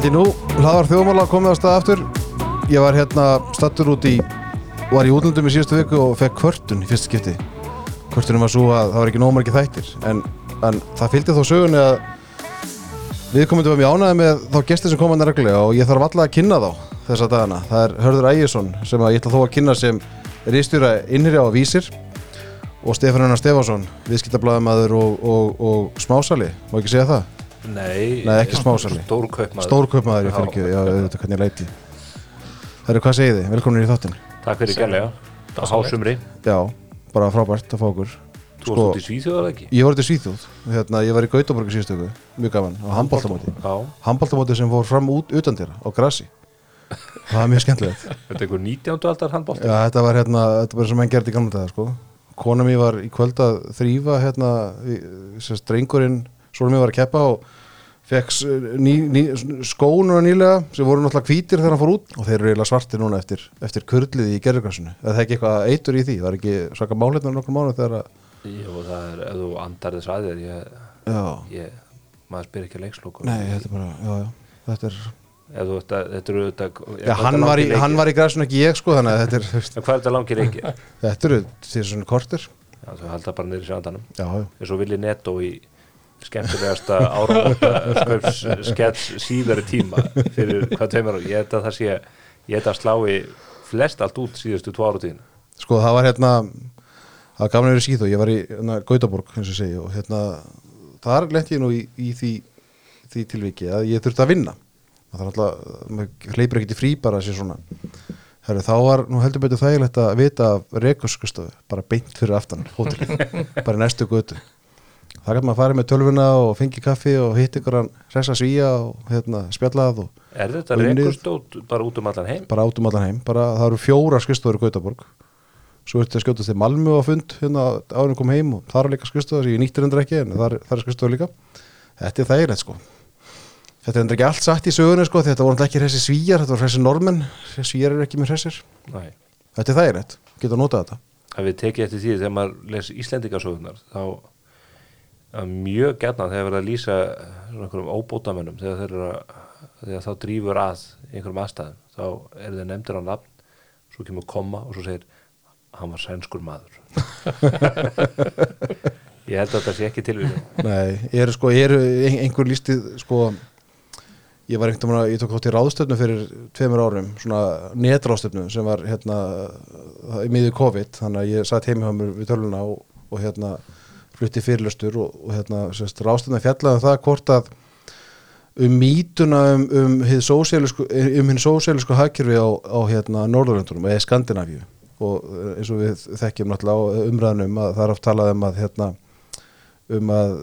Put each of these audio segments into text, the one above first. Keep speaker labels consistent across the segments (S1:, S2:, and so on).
S1: Held ég nú, hlaðar þjóðmála komið á stað aftur. Ég var hérna stattur út í var í útlöndum í síðustu viku og fekk kvörtun í fyrsta skipti. Kvörtunum var svo að það var ekki nómarki þættir. En, en það fylgdi þó sögunni að viðkomandi var mjög ánæði með þá gestir sem komaði reglulega og ég þarf alltaf að kynna þá þessa dagana. Það er Hörður Ægjesson sem að ég ætla þó að kynna sem rýstjóra innherja á Vísir og Stefán Einar Stefánsson, viðskiptablaðamaður og, og, og smásali, má ekki segja það?
S2: Nei,
S1: Nei, ekki smásali.
S2: Stórkaupmaður
S1: Stórkaupmaður í fyrir ekki, já, auðvitað hvernig ég leiti. Það eru hvað segið þið? Velkomin í þáttinn.
S2: Takk fyrir gælega á hásumri
S1: Já, bara frábært að fá okkur.
S2: Þú
S1: Sko-
S2: varst út í Svíþjóðar ekki?
S1: Ég var til Svíþjóð, hérna, ég var í Gautaborg í síðustöku, mjög gaman, á handbóltamóti.
S2: Já,
S1: Handbóltamóti sem fór fram út utan dýra, á grassi. Það var mjög skemmtilegt.
S2: þetta er einhver 19. aldar handbólt
S1: Já, þetta var hérna, þetta var sem enn gerði í gamla daga, sko. Kona mér var í kvöld að þrýfa, hérna, í- sérst, drengurinn, svona mér var að keppa og fekk s- ný, ný, skónuna nýlega sem voru náttúrulega hvítir þegar hann fór út. Og þeir eru eiginlega svartir núna eftir, eftir kurlið í gerðurgrassinu. Það er ekki eitthvað eitur í því, það er ekki svaka málefnar nokkur mánu þegar að,
S2: Jú, það er, ef þú andar þess að þér ég, ég, maður spyr ekki leikslóku
S1: nei, þetta er bara, já, já, þetta er,
S2: Ef þú veist að, þetta eru
S1: já, hann var í, hann var í grassinu ekki ég, sko, þannig að þetta er,
S2: hvað er þetta langir leikir?
S1: þetta eru því svona kortir,
S2: Já, þú halda bara niður í sjandanum eins og vilji netto í skemmtilegasta áramóta skets síðari tíma fyrir hvað tveimur ára ég held að það sé, ég held að slá í flest allt út síðustu tvo ára tíðin
S1: Sko það var hérna það var gaman að vera í síðu, ég var í hérna, Gautaborg eins og segi og hérna þar lent ég nú í, í því, því tilviki að ég þurfti að vinna. Það er alltaf, maður hleypur ekkert í frí bara að sé svona. Herri, þá var nú heldur betur þægilegt að vita af rekurskustofu, bara beint fyrir aftan hótelið, bara næstu götu það gæti maður að fara með tölvuna og fengi kaffi og hitt ykkur hann hressa svíja og hérna spjallað og
S2: Er þetta reykustótt bara út um allan heim?
S1: bara át um allan heim. Bara, það eru fjóra skristofur í Gautaborg. Svo ertu að skjóta til Malmö á fund hérna árum kom heim og það er líka skristofur sem ég nýttir endur ekki en það er, það er skristofur líka. Þetta er þægilegt sko. Þetta er endur ekki allt satt í sögunni sko þetta voru ekki hressi svíjar, þetta voru hressi normenn svíjar eru ekki með hressir.
S2: Nei.
S1: Þetta er þægilegt, getur að nota þetta.
S2: Að við tekið eftir því þegar maður les Íslendingasögunar þá að mjög gætna þegar verið að lýsa svona einhverjum óbótamönnum þegar þeir eru að þegar þá drýfur að einhverjum aðstæðum þá er þeir nefndir á nafn svo kemur koma og svo segir hann var sænskur maður. Ég held að þetta sé ekki tilvíðin
S1: Nei, eru sko, eru ein- einhver lístið sko ég var einhvern veginn ég tók þátt í ráðstöfnu fyrir tveimur árum, svona netráðstöfnu sem var hérna það- í miður COVID, þannig að ég satt heimi hjá mér við töluna og, og hérna flutti fyrirlöstur og, og hérna ráðstöfnu fjallaði um það hvort að um mítuna um, um um hinn sósialisku hagkerfi á, á hérna Norðurlöndunum eða Skandinavíu. Og eh, eins og við þekkjum náttúrulega umræðanum að það er oft talað um að hérna um að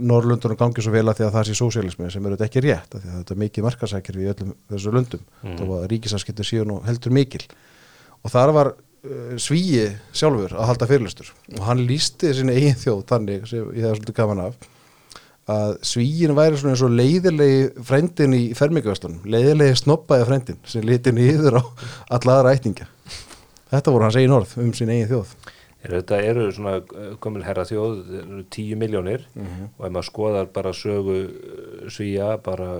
S1: Norrlundunum gangi svo vel að því að það sé sósialismi sem eru ekki rétt því að þetta er mikið markasækjur í öllum þessu löndum. Mm. þó að ríkisaskipti séu nú heldur mikil. Og þar var svíi sjálfur að halda fyrirlustur og hann lísti sinni eigin þjóð þannig sem ég hef svolítið gaman af að svíin væri svona eins og leiðilegi frændin í fermingavestunum leiðilegi snoppaði frændin sem liti niður á alla aðra ætninga þetta voru hans eigin orð um sin eigin þjóð
S2: er þetta eru svona komin herra þjóð eru tíu miljónir og ef maður skoðar bara sögu eh, svíja bara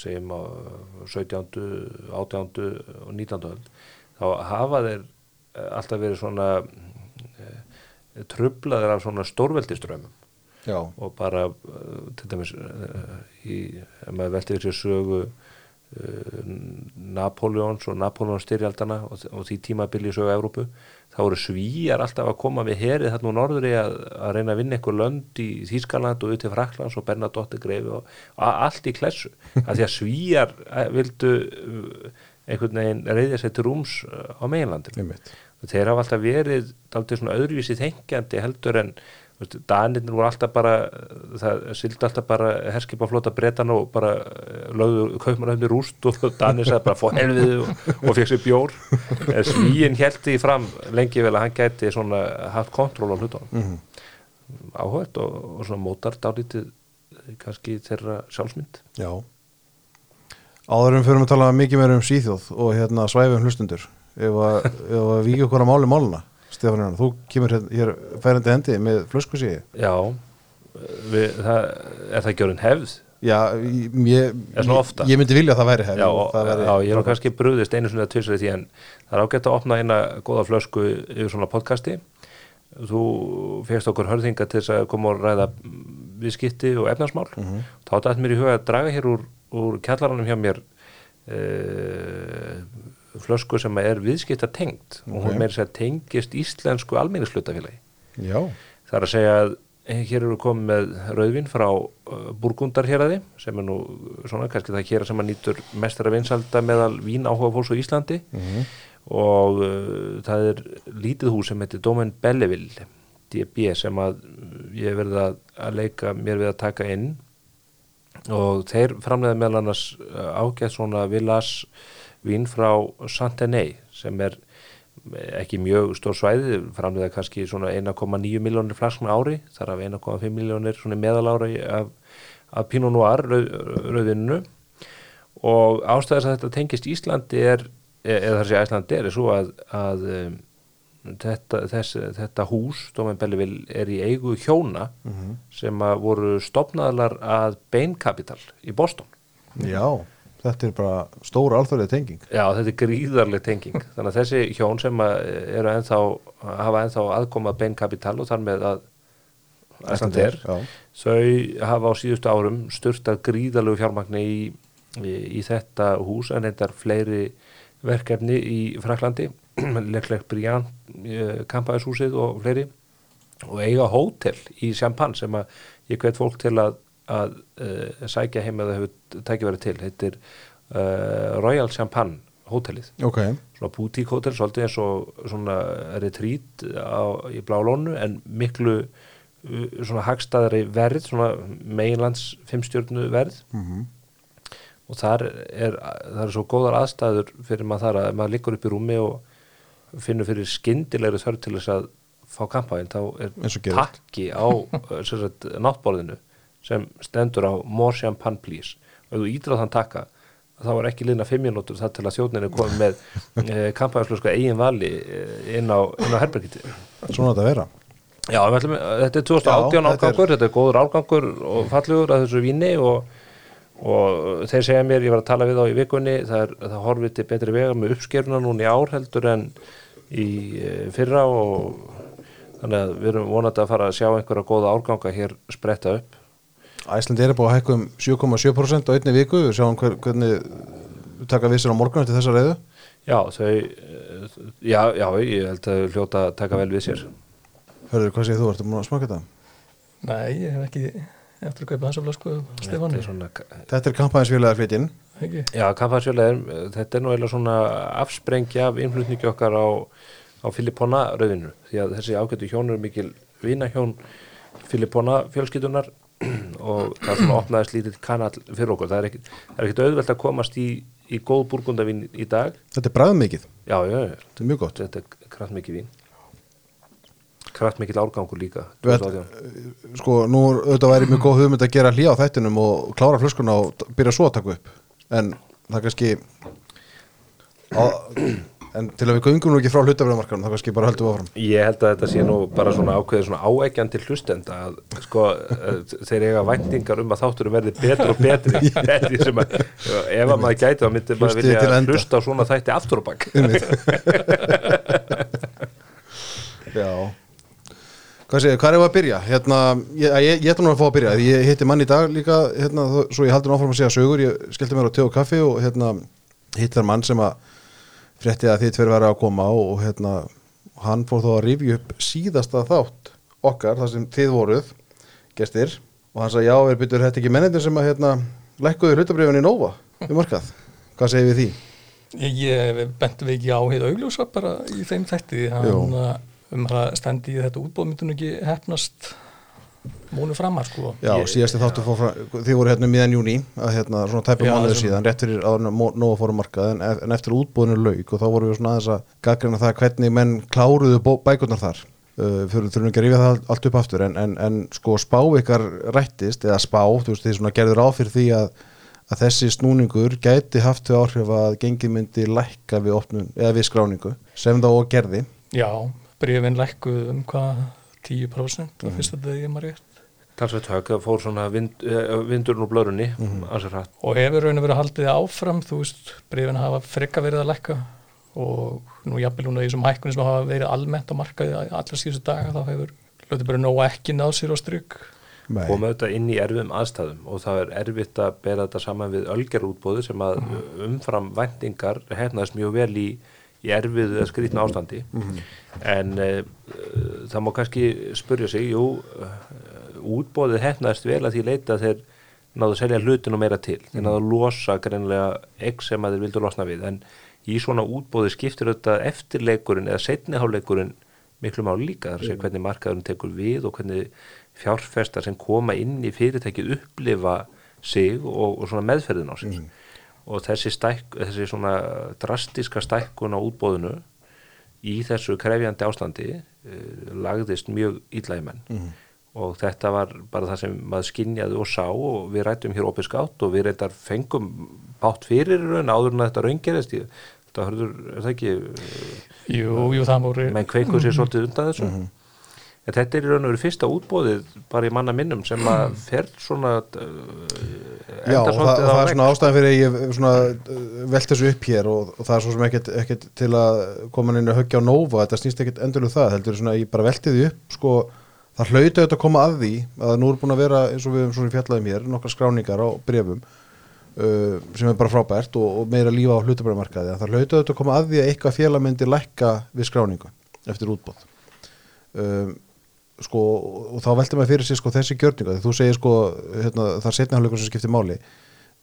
S2: segjum á 17. 18. og 19. öld þá hafa þeir eh, alltaf verið svona eh, trublaðir af svona stórveldiströmmum og bara uh, til dæmis í, maður fyrir sér sögu Napoleons og Napoleons styrjaldana og, og því tímabili í sögu Evrópu þá eru svíjar alltaf að koma við herið þarna úr norðri að, að reyna að vinna einhver lönd í Þýskaland og til Fraklands og Bernadotte greifi og, allt í klessu. Að því að svíjar eh, vildu einhvern veginn reyðja sér til rúms á meginlandinu og þeir hafa alltaf verið daldið svona öðruvísi þengjandi heldur en Danirnir voru alltaf bara það sildi alltaf bara herskipaflota breytan og bara eh, lögðu kaupmanöfni rúst og Danir sagði bara fó helviði og, og fekk sér bjór. En svíin held því fram lengi vel að hann gæti svona haft kontról á hlutunum. Mm -hmm. áhugað og, og svona mótar dálítið eh, kannski þeirra sjálfsmynd.
S1: Já. Áðurum fyrir að tala mikið meira um síþjóð og hérna svæfum hlustundur ef að, að við okkur að máli máluna Stefán Jónar, þú kemur hér, hér færandi hendi með flösku síði
S2: Já við, það, er það ekki orðin hefð?
S1: Já, ég, ég, myndi vilja að það væri hefð.
S2: Já,
S1: það væri,
S2: já, ég er kannski brúðist einu svona tvisari því en það er ágætt að opna eina góða flösku yfir svona podcasti. Þú fegst okkur hörðinga til þess að koma og ræða viðskipti og efnarsmál.
S1: Mhm.
S2: þá dætt mér í huga að draga hér úr, úr kjallaranum hjá mér uh, flösku sem er viðskipta tengt og
S1: Ok.
S2: hún meira sér tengist íslensku almenningshlutafélagi.
S1: Já,
S2: Það er að segja að eh, hér eru komið með rauðvin frá uh, Burgundarhéraði sem er nú svona kannski það hér sem að nýtur mestara vinsalda meðal vín áhuga fólks á Íslandi. Og uh, það er lítið hús sem heitir Domen Belleville DB sem að ég verið að, að leika mér við að taka inn. Og þeir framleiða meðal annars ágætt svona villas vín frá Santenay sem er ekki mjög stór svæði, framleiða kannski svona 1,9 miljónir flaskna ári, þar af 1,5 miljónir meðalári af, af Pinot Noir rauð, rauðinu og ástæðis að þetta tengist Íslandi er, eða þar sé Íslandi er, er svo að, að um, þetta, þess, þetta hús, er í eigu hjóna sem að voru stopnaðlar að Bain Capital í Boston.
S1: já, þetta er bara stóra alþjóðlega tenging.
S2: Já, þetta er gríðarleg tenging. Þannig að þessi hjón sem eru ennþá, hafa ennþá aðkomað Bain Capital og þar með að Æslandir, þau hafa á síðustu árum styrtað gríðarlegu fjármagni í, í, í þetta hús en reyndar fleiri verkefni í Fraklandi, Leclerc Briand, kampaðishúsið og fleiri. Og eiga hótel í Champagne sem að ég hvet fólk til að, að uh, sækja heim eða hefur tækifæri til. Þetta er uh, Royal Champagne hótelið.
S1: Ok,
S2: svona boutique hótel, svolítið eins og svona retreat á, í Blálónu en miklu uh, svona hagstaðari verð, svona meginlands fimmstjörnu verð.
S1: Mhm.
S2: og þar er, það er svo góðar aðstæður fyrir maður þar að maður liggur upp í rúmi og finnur fyrir skyndilegri þörf til þess að fá kampaðin þá er takki á uh, sem stendur á more champagne please. Og ef þú á þann takka þá er ekki liðna fimm mínútur þar til að þjóðninu komið með eh, kampaðinslöska eigin vali eh, inn á, á herbergiti
S1: svona þetta vera.
S2: Já, ætlum, þetta er 2018
S1: Já, þetta er-
S2: góður árgangur og fallegur að þessu víni og, og þeir segja mér, ég var að tala við þá í vikunni, það, er, það horfið til betri vega með uppskeruna núna í ár heldur en í eh, fyrra og þannig að við erum vonandi að fara að sjá einhverja góða árganga hér spretta upp.
S1: Æslandi er búið að hækka um 7,7% á einni viku, við sjáum hver, hvernig taka við sér á morgun eftir þessa reyðu
S2: Já, þau, eh, já, já, ég held að hljóta að taka vel við sér.
S1: Hörður, hvað segir þú, ertu múin að smaka þetta?
S3: Nei, ég hef ekki eftir að kaupa þessa flasku Stefáni,
S2: Þetta er svona,
S1: Þetta er kampaðinsfélagar flytinn
S3: ekki?
S2: Já, kampaðsjöleðir, þetta er nú eiginlega svona afsprengja af innflutningi okkar á, á Filippona rauðinu því að þessi ágættu hjón eru mikil vinahjón Filippona fjölskyldunar og það svona opnaðist lítill kanal fyrir okkur. Það er er ekkit auðvelt að komast í, í góð burgundavinn í dag.
S1: Þetta er bræðmikið,
S2: Já, já, já,
S1: þetta er mjög gott
S2: þetta er kraftmikið vín. Kraftmikið árgangur líka.
S1: Veit,
S2: 2018.
S1: Sko, nú auðvitað væri mjög góð hugmynd að gera hlýja á þættinum og klára flöskuna og byrja svo að taka upp en það er kannski á, en til að við göngum nú ekki frá hlutafræðamarkanum það kannski bara höldum við áfram.
S2: Ég held að þetta sé nú bara svona ákveðið svona áeggjan til hlustenda að sko eh, þeir eiga væntingar um að þátturum verði betur og betri er sem að ef að maður gæti þá myndi maður vilja hlusta á svona þætti aftur og bakk
S1: Já. Hvað segir, hvað er að byrja? Hérna, ég, ætla nú að fá að byrja. Ég hitti mann í dag líka hérna, svo ég haldi nú áfram að segja sögur. Ég skellti mér á te og kaffi og hérna hitt þar mann sem að frétti að þið tveir verið að koma og, hérna hann fór þó að rifja upp síðasta þátt okkar, þar sem þið voruð gestir og hann sagði já, er byrjuð þetta ekki mennendir sem að hérna lækkuðu hlutabriðunni í Nova við markað, hvað segir við því?
S3: Ég, við ekki á heið augljósa bara í þeim þætti hann uh, um að stendi þetta útbóð myndun ekki hefnast múnu framar sko.
S1: Já,
S2: Ég-
S1: síðasti þáttu fór frá, þið voru hérna miðan júni að hérna svona mánuður
S3: sem-
S1: síðan, rétt fyrir að nóga fórum markað en, en eftir útbúðinu lauk og þá voru við svona aðeins að gaggrina það hvernig menn kláruðu bækurnar þar. Uh, fyrir þurfum ekki að rífa það allt upp aftur en, en, en sko spá ykkar rættist eða spá, þú veist, þið svona gerður á fyrir því að, að þessi snúningur gæti haft þau áhrif að gengið myndi lækka við opnun við skráningu sem þá gerði.
S3: Já, brefin lækkuð um hvað 10%
S1: Mhm.
S3: á fyrsta degi maður rétt
S2: talsveit högg, það fór svona vind, eh, vindurinn úr blörunni mm
S1: Mhm.
S2: -hmm. hratt
S3: og hefur raun og verið haldið áfram þú veist, breyfin hafa freka verið að lekka og nú jafnvel núna í þessum hækkunum sem hafa verið almennt á markaði allar síðustu daga þá hefur hluti bara nóg ekki náð sér á stryk
S1: Nei.
S2: koma þetta inn í erfiðum aðstæðum og það er erfitt að bera þetta saman við ölgerútbóðu sem að umfram væntingar hefnaðist mjög vel í, í erfiðu eða skrýtna ástandi. En uh, það má kannski spurja sig, jú uh, útbóðið hefnaðist vel að því leita þeir náðu að selja hlutinu meira til. Þeir náðu að losa greinlega egg sem að þeir vildu losna við. En í svona útbóði skiptir þetta eftirleikurinn eða setniháleikurinn miklu máli líka. Þar að segja hvernig markaðurinn tekur við og hvernig fjárfestar sem koma inn í fyrirtækið upplifa sig og, og svona meðferðin á sig og þessi, stæk, þessi svona drastiska stækkun á útbóðinu í þessu krefjandi ástandi uh, lagðist mjög illa í menn. Og þetta var bara það sem maður skinjaði og sá og við rættum hér opið skátt og við reyndar fengum bátt fyrir í raun áður en að þetta raungerist þetta hörður, er það ekki
S3: jú, jú, það voru
S2: menn kveikur sér svolítið undan þessu en þetta er í raun og veru fyrsta útbóðið bara í manna minnum sem að fer svona uh,
S1: Já, og það, og það er svona ástæðan fyrir að ég svona uh, velt þessu upp hér og, og það er svo sem ekkert, ekkert til að koma inn að höggja á nófa, þetta snýst ekkert endurlega það, heldur svona ég bara velti því upp sko, það hlauti auðvitað að koma að því að nú er búin að vera eins og við höfum svona fjallaðum hér, nokkar skráningar á brefum uh, sem er bara frábært og, og meira lífa á hlutabræðmarkaði það hlauti auðvitað að koma að því að eitthvað sko, og þá velti maður fyrir sér sko, þessi gjörninga, þú segir sko hérna, það er setna hálfleikur sem skiptir máli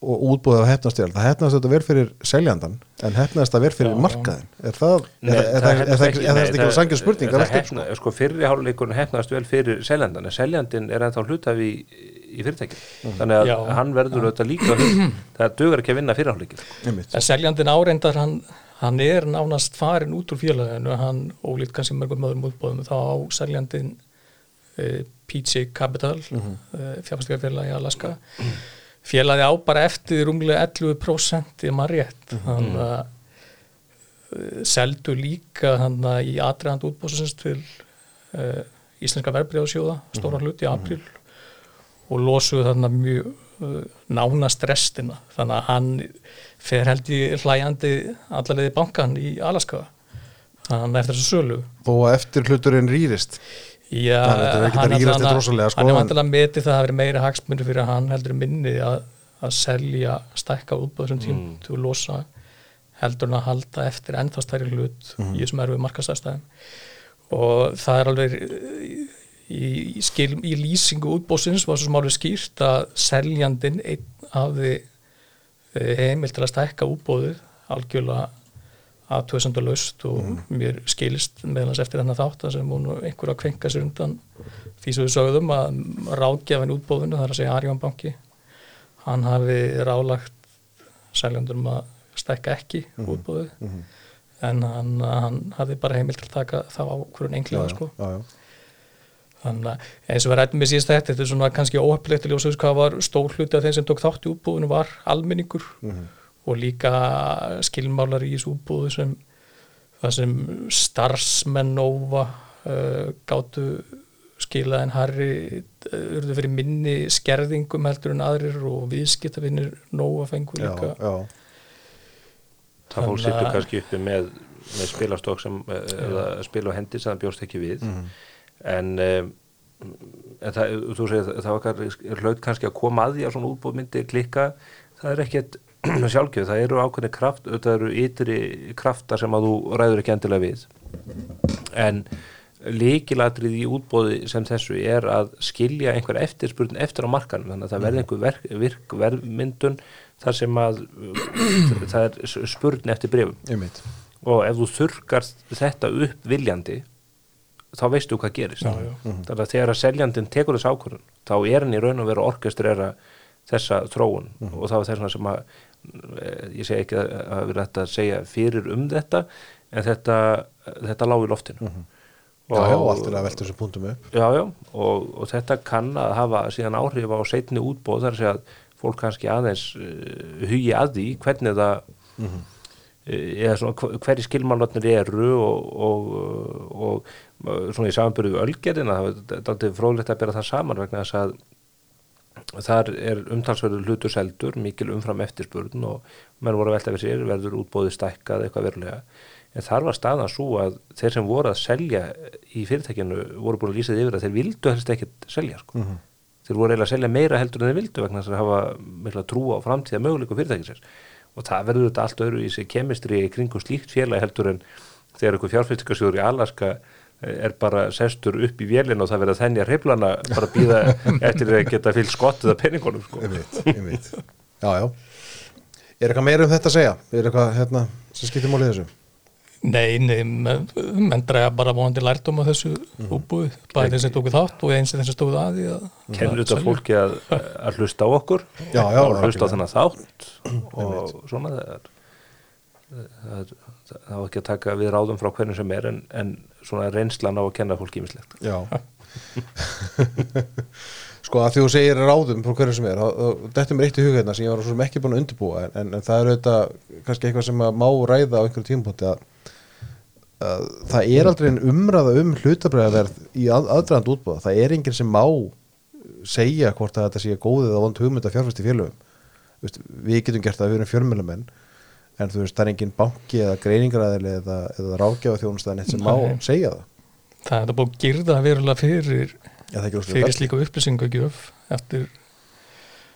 S1: og útbúið af hefnastjál, það hefnast þetta verð fyrir seljandan, en hefnast það verð fyrir markaðin, er það er, er, er,
S2: ekki-
S1: er að sangja spurning? sko?
S2: sko hálfleikurinn hefnast vel fyrir seljandan en seljandin er ennþá hlutafi í, í fyrirtækinu. Þannig að
S3: Já.
S2: hann verður auðvitað líka það dugar ekki að vinna fyrir hálfleikin
S1: Einmitt.
S3: en seljandin áreindar hann, hann er nánast farin út úr félaginu. Hann ólít kannski mörgum öðrum útbóðum þá á seljandin PG Capital mm -hmm. uh, fjárfæstingafélagi í Alaska. Félagi á bara eftir runglega 11% í maður rétt. Hann að uh, seldu líka hann að í atriðand útbóðsins til uh, Íslenska verbreyðasjóða stóra hlut í april og losuðu þarna mjög uh, nánast restina þannig að hann fer held í hlæjandi allarleiði bankan í Alaska. Hann eftir þessu sölu.
S1: Að eftir hluturinn rýrist
S3: Já,
S1: að er að
S3: hann
S1: sko,
S3: hann er vantilega metið það að það verið meira hagsmunni fyrir hann heldur minni að, að selja stækka útbúð þessum tím
S2: Mm.
S3: til að losa heldur en að halda eftir ennþá stærri hlut
S1: Mhm.
S3: í þessum erfið markastæðstæðum og það er alveg í, í, skil, í lýsingu útbóðsins var svo sem alveg skýrt að seljandin einn hafði eh, heimild til að stækka útbóðið algjörlega að tvöðsendalaust og mér skilist meðlans eftir þennan þátt að sem hún einhver að kvenka sér undan því sem við sögðum að ráðgjafin útbóðinu, það er að segja Arjón banki hann hafi rálagt seljandur um að stækka ekki útbóðið en hann, hann hafi bara heimilt til að taka þá ákvörðun einhlega sko.
S1: já, já.
S3: þannig að eins og við rættum með síðast þetta þetta er svona kannski óhefnilegt til ljósast hvað var stór hluti af þeim sem tók þátt í útbúðinu var almenningur og líka skilmálar í þessu útbúðu sem það sem starfsmenn Nova uh, gátu skilað en Harry uh, urðu fyrir minni skerðingum heldur en aðrir og viðskiptavinnir Nova fengur
S1: já,
S3: líka.
S1: já.
S2: það fólk sittur kannski uppi með, með spilastokk sem eh, eða spil á hendi sem það bjóst ekki við. En, um, en það, þú segir það var kannski- hlaut kannski að koma að því að svona útbúð myndi klikka. Það er ekkert sjálfgjöf, það eru ákveðni kraft það eru ytri kraftar sem að þú ræður ekki endilega við. En líkilatrið í útbóði sem þessu er að skilja einhver eftirspurn eftir á markanum þannig að það verði einhver verk, virk verðmyndun þar sem að það er spurn eftir brefum og ef þú þurkar þetta upp viljandi þá veistu hvað gerist.
S3: Já, já.
S2: þannig að þegar að seljandinn tekur þess ákvörðun þá er hann í raun og veru orkestrera þessa þróun. Og það var þess að ég segi ekki að að vera þetta að segja fyrir um þetta en þetta, þetta lág í loftinu.
S1: Já, já, allt er að velta þessum punktum upp.
S2: Já, já, og, og þetta kann að hafa síðan áhrif á setni útbóð þar að segja að fólk kannski aðeins uh, hugi að því hvernig það eða svona hva- hverju skilmálarnir eru og, og, og, og svona í samanbyrðu við ölgerðina það er fróðlegt að bera það saman vegna þess að þar er umtalsverður hlutur seldur, mikil umfram eftirspurn og menn voru að velta við sér, verður útbóðið stækkað eitthvað verulega. En þar var staðan svo að þeir sem voru að selja í fyrirtækinu voru búin að lýsa því yfir að þeir vildu helst ekkit selja sko. Þeir voru eiginlega að selja meira heldur en þeir vildu vegna þess að hafa mikla trú á framtíða möguleikum fyrirtækisins. Og það verður þetta allt öðru í sig kemistri í kringum slíkt félag heldur en þegar eitthvað fjárfyrstikasjóður í Alaska er bara sestur upp í vélina og það verður að þennja hreiflana bara að býða eftir að geta fyllt skottið af peningunum sko.
S1: Einmitt, einmitt. Já, já. Er eitthvað meira um þetta að segja? Er eitthvað hérna sem skiptir málið þessu?
S3: Nei, nei, menn, draga bara vonandi lærdum á þessu
S1: Mhm.
S3: útbúið, bæði þeir sem tóku þátt og eins þeir sem stóðu að því að
S2: Kennur
S3: að
S2: þetta fólki að, að hlusta á okkur
S1: Já, já,
S2: og hlusta á þennan þátt og svona það er það á ekki að taka við ráðum frá hvernig sem er en, en svona reynslan á að kenna fólki ímislegt
S1: Já. sko að því þú segir ráðum frá hverju sem er, þetta er mér eitt í huga hérna sem ég var svo sem ekki búin að undirbúa en, en, en það er auðvitað kannski eitthvað sem má ræða á einhverju tímpóti að, að það er aldrei en umræða um hlutabræðaverð í að, aðdraðand útbúða, það er enginn sem má segja hvort að þetta sé góðið eða vond hugmynd að fjárfæst í félögum. Við getum gert það, við erum fjörmjölamenn en þú veist, það er enginn banki eða greiningaræðili eða, eða rákjáða þjónustæðan eitt sem má
S3: Nei.
S1: segja það.
S3: Það er búið að girða verulega fyrir,
S1: Já, það er ekki óslega
S3: fyrir slíka upplýsingagjöf eftir,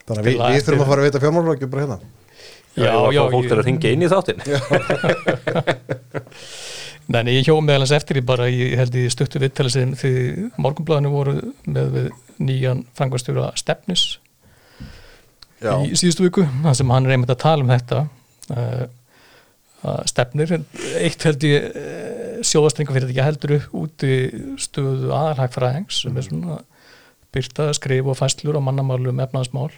S1: Þannig að við, við þurfum að fara að veita fjármálagjöf bara hérna.
S3: Já, já,
S2: fá fólk
S3: ég-
S2: til að ringja inn í þáttin
S3: Nei, nei, ég hjó meðal hans eftir því bara, ég held í stuttu viðtali sem því morgunblæðinu voru með við nýjan frangvastjóra stefnis í síðustu viku, það sem hann er einmitt að tala um þetta stefnir, eitt held ég sjóðastringa fyrir þetta heldur upp úti stöðu aðalhagfræðings sem er svona byrta, skrif og fæslur á mannamálum efnaðasmál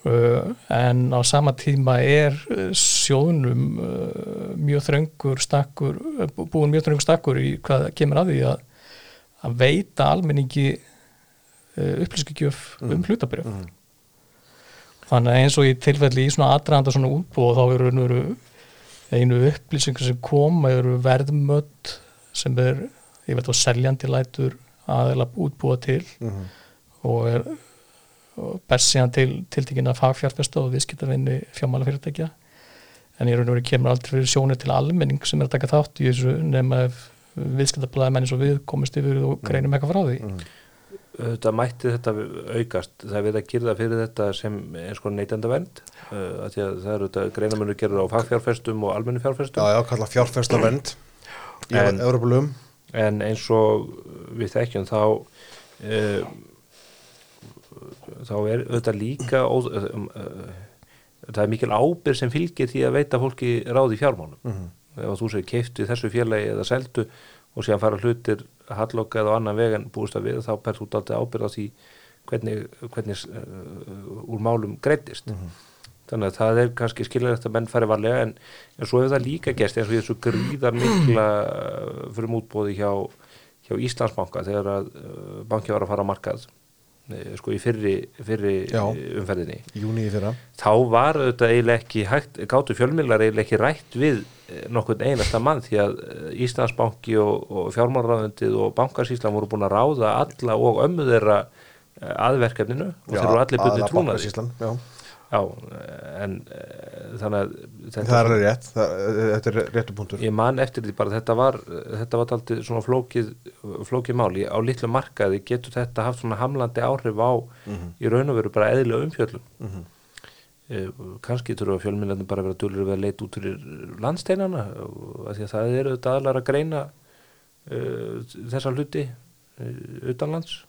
S3: Uh, en á sama tíma er sjóðnum uh, mjög þröngur stakkur, búin mjög þröngur stakkur í hvað kemur að því að, að veita almenningi upplýskigjöf um hlutabrjöf þannig að eins og í tilfelli í svona aðdraðanda svona útbúð þá eru einu, einu upplýsingar sem koma eru verðmödd sem er, ég veit á seljandi lætur aðeila útbúa til og er og best síðan til tiltekina fagfjárfesta og viðskiptavinni fjármálafyrirtækja. En í raun og veru kemur aldrei fyrir sjónir til almenning sem er að taka þátt í þessu nema ef viðskiptablaði menn eins og við komist yfir og greinum eitthvað frá því
S2: þetta mætti þetta aukast. Það er verið að gera fyrir þetta sem eins og neytenda vend uh, að að það eru þetta greinamönu gerur á fagfjárfestum og almennu fjárfestum.
S1: Já, já, kalla fjárfesta vend í
S2: En-
S1: Europalum.
S2: en eins og við þekkjum þá uh, þá er auðvitað líka ó, um, uh, það er mikil ábyrg sem fylgir því að veita fólki ráð í fjármálum. Ef þú segir keiftu í þessu félagi eða seldu og síðan fara hlutir hallokka eða á annan veg en búist að við þá per þú dálítið ábyrð á því hvernig, hvernig uh, úr málum greittist þannig að það er kannski skiljanlegt að menn fari varlega en, en svo hefur það líka gerst eins og ég þessu gríðar mikla uh, fyrir mútbóði hjá, hjá Íslandsbanka þegar að uh, banki var að fara á markað. eh, sko í fyrri, fyrri
S1: Já.
S2: umferðinni
S1: í júni í fyrra.
S2: þá var auðvitað eiginlega ekki hægt, gátu fjölmjölar eiginlega ekki rætt við eh, nokkurn einasta mann því að eh, Íslandsbanki og, og fjármálraðundið og bankarsýslan voru búin að ráða alla og ömmu þeirra eh, aðverkefninu og þeir voru allir bundið trúnaði
S1: já.
S2: Já, en eh, þannig að þetta,
S1: Það er rétt, það, þetta er réttu punktur.
S2: ég man eftir því bara þetta var þetta var aldrei svona flókið flókið máli, á litlu markaði getur þetta haft svona hamlandi áhrif á í raun og veru bara eðlilega umfjöllum mm kannski þurfa fjölmyndarnir bara að vera dölur við að leita út fyrir landsteinana að því að það eru þetta aðlar að greina uh, þessa hluti uh, utanlands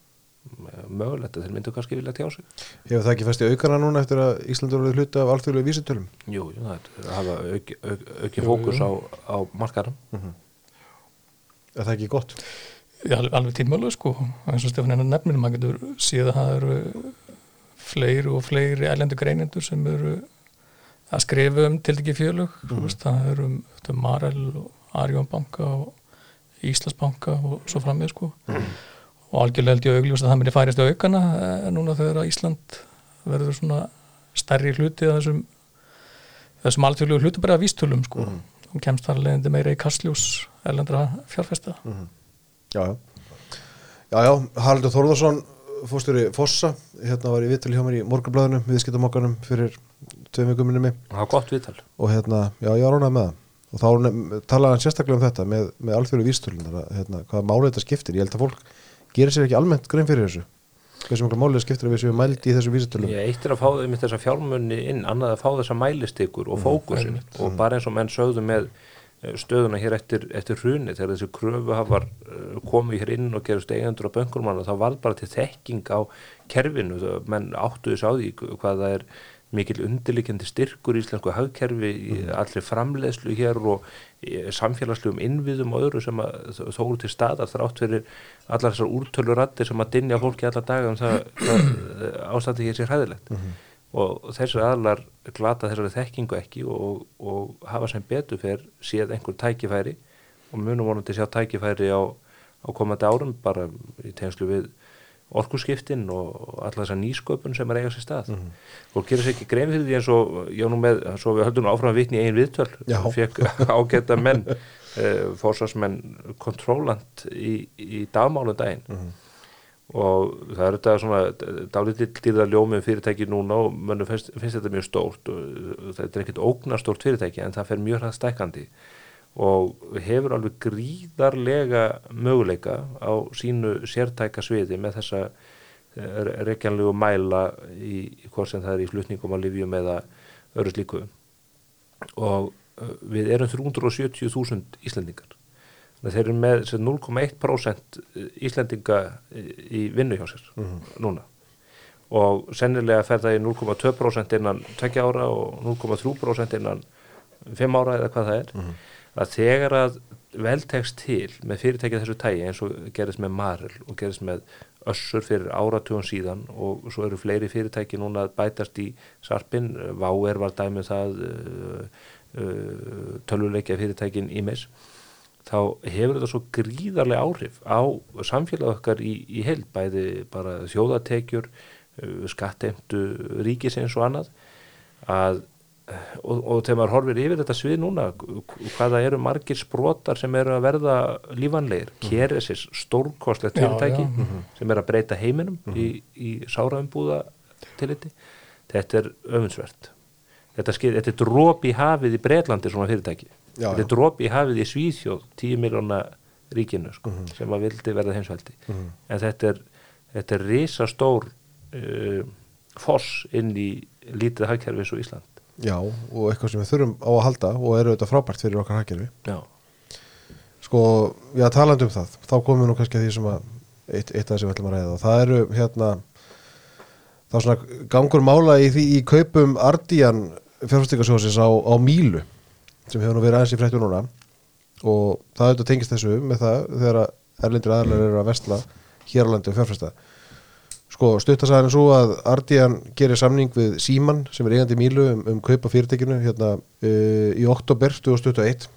S2: mögulegt að þeir myndu kannski vilja tjá sig.
S1: Hefur það ekki fæst í aukana núna eftir að Íslandur verið hluti af alþjóðlega vísitölum?
S2: Jú, jú, það er að hafa auki, auk, auki fókus á, á markarum
S1: Er það ekki gott?
S3: Já, alveg, alveg tímölu sko. Eins og Stefán hennar nefnir maður getur síðan að það eru fleiri og fleiri erlendu greinendur sem eru að skrifa um til ekki fjölug mm. veist, það eru um, Marel og Arjón banka og Íslandsbanka og svo framið sko og algjörlega held ég augljóst að það myndi færist á aukana eh, núna þegar að Ísland verður svona stærri hluti af þessum þessum alþjóðlegu hlutabræða vístölum sko.
S1: Mhm.
S3: hún kemst þar leðandi meira í kastljós erlendra fjárfesta
S1: Já, já. Já, já, Haraldur Þórðarsson, fórstjóri Fossa, hérna var í viðtölu hjá mér í morgunblæðinu, viðskiptamokkanum fyrir tveim vikum minni mig
S2: það var gott viðtal
S1: og hérna, já, ég var ránað með það. Og þá talaði hann sérstaklega um þetta með, með alþjóru vístölunar, hérna, hvaða máli þetta skiptir. Ég held að fólk gerir sér ekki almennt grein fyrir þessu. Hversu mjög málið skiptir að við séum mæld í þessu vísitölum.
S2: Ég eitt er að fá þeim þessa fjármunni inn annað að fá þessa mælistikur og fókusin og bara eins og menn sögðu með eh, stöðuna hér eftir, eftir hruni þegar þessi kröfuhafar uh, komu hér inn og gerist eigendur á bönkurmanna þá var bara til þekking á kerfinu menn áttu þess á því hvað það er mikil undirlikjandi styrkur í íslensku hagkerfi í allri framleiðslu hér og í samfélagslegum innviðum og öðru sem að þó- eru til staðar þrátt fyrir allar þessar úrtölurattir sem að dinja fólki alla daga um það, það ástandi hér sér hæðilegt og þessar aðlar glata þessari þekkingu ekki og, og hafa sem betur fyrr séð einhver tækifæri og munum vonandi sjá tækifæri á, á komandi árum bara í tengslu við orkuskiptin og alla þessa nýsköpun sem er eiga sér stað. Og gerir sér ekki grein fyrir því eins og já nú með, svo við höldum áfram vitni í einn viðtöl. Fekk ágæta menn uh, fórsvarsmenn kontrólant í, í dagmálum daginn. Og það er þetta svona dálítið dýrða ljómið fyrirtæki núna og mönnum finnst, finnst þetta mjög stórt og uh, þetta er ekkert ógnastórt fyrirtæki en það fer mjög hræð stækandi og hefur alveg gríðarlega möguleika á sínu sértæka sviði með þessa reykjanlegu mæla í, í hvort sem það er í flutningum á livjum eða öru slíku. Og uh, við erum 370.000 Íslendingar. Þeir eru með sem 0,1% Íslendinga í vinnu hjá sér núna. Og sennilega fer það í 0,2% innan 2 ára og 0,3% innan 5 ára eða hvað það er að þegar að veltekst til með fyrirtækið þessu tægi eins og gerist með Marel og gerist með Össur fyrir áratugum síðan og svo eru fleiri fyrirtæki núna að bætast í sarpin, Váer var dæmið það uh, uh, tölvuleikja fyrirtækin Ímis. Þá hefur þetta svo gríðarlega áhrif á samfélag okkar í, í heild, bæði bara þjóðatekjur, uh, skatteimtu ríkisins og annað að og, og þegar maður horfir yfir þetta svið núna hvaða eru margir sprotar sem eru að verða lífanlegir Keresis, stórkostlegt
S3: Já,
S2: fyrirtæki
S3: já.
S2: sem er að breyta heiminum í, í sáraðumbúða tiliti þetta er öfundsvert. Þetta, þetta er drop í hafið í Breitlandi svona fyrirtæki.
S1: Já,
S2: þetta
S1: já.
S2: er drop í hafið í Svíþjóð 10 miljóna ríkinu sko, sem að vildi verða heimsveldi. En þetta er, þetta er risastór uh, foss inn í lítið hagkerfi svo Ísland
S1: Já, og eitthvað sem við þurfum á að halda og eru þetta frábært fyrir okkar hagkerfi.
S2: Já,
S1: Sko, já, talandi um það, þá komum við nú kannski að því sem að eitt, eitt af þessi við ætlum að ræða. Og það eru hérna þá svona gangur mála í því í kaupum Ardian fjárfæstingasjóðsins á, á Mílu sem hefur nú verið aðeins í fréttu núna. Og það auðvitað tengist þessu með það þegar erlendir aðlar eru að vestla hér á landi og fjárfæsta sko stuttasæðan er svo að Ardian gerir samning við Síman sem er eigandi Mílu um, um kaupa fyrirtekinu hérna uh, í oktober 2021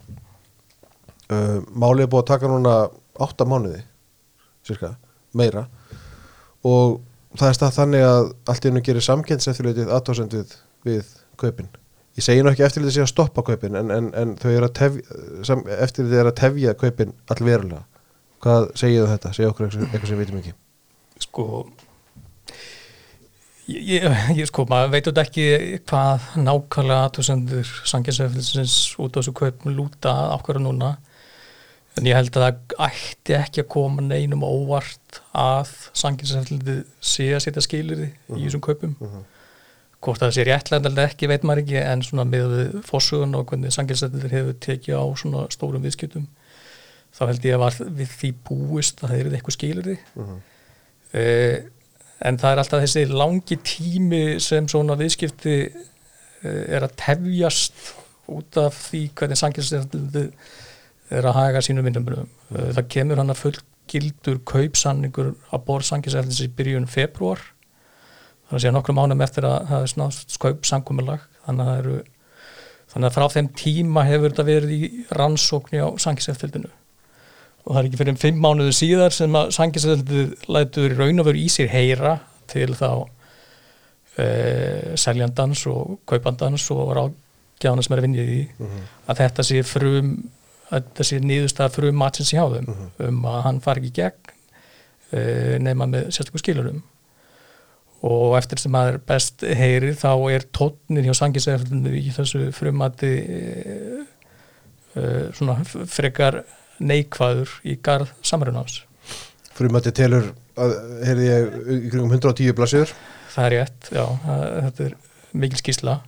S1: uh, málið er búið að taka núna 8 mánuði cirka, meira. Og það er stað þannig að allt í hennu gerir samkynnseftirlitið aðtóðsendið við kaupin. Ég segi nú ekki eftirlitið sé að stoppa kaupin en, en, en þau eru að tefja sam, eftirlitið er að tefja kaupin allverulega. Hvað segið þú þetta? segja okkur eitthvað, sem við veitum ekki?
S3: Sko ég, ég, ég sko, maður veit þetta ekki hvað nákvæmlega aðtöðsendur sanginsefnisins út á þessu kaupum lúta hverju núna. En ég held að það ætti ekki að koma neinum óvart að sanginsefnið sé að setja skilirði í þessum kaupum. Hvort það sé réttlega ekki veit maður ekki en svona með fórsögun og hvernig sanginsefnið hefur tekið á svona stórum viðskiptum þá held ég að við því búist að það er eitthvað skilirði uh, en það er alltaf þessi langi tími sem svona viðskipti uh, er að tefjast út af því hvernig sanginsefnið er að haga sínum vinnumröðum. Uh, það kemur hann að fullgildur kaupsanningur að borð sanginsefnins í byrjun februar þannig að sé nokkrum ánum eftir að það er snátt kaupsangumilag þannig að það eru þannig að frá þeim tíma hefur þetta verið í rannsókni á sanginsefnildinu og það er ekki fyrir fimm mánuðu síðar sem að sanginsefnildið lætur í raun og veru í sér heyra til þá e, seljandans og kaupandans og ráð, gjána sem er að vinna í því að þetta sé frum að þetta sé niðurstað frum matsins í háðum um að hann fari ekki gegn uh, nema með sérstaklega skilurum og eftir sem maður best heyrir þá er tónnin hjá sangiseflinu í þessu frumati uh, svona frekar neikvæður í garð samrunans
S1: Frumætti telur að, heyrði ég, í kringum 110 blassur
S3: það er rétt, já, þetta er mikil skýsla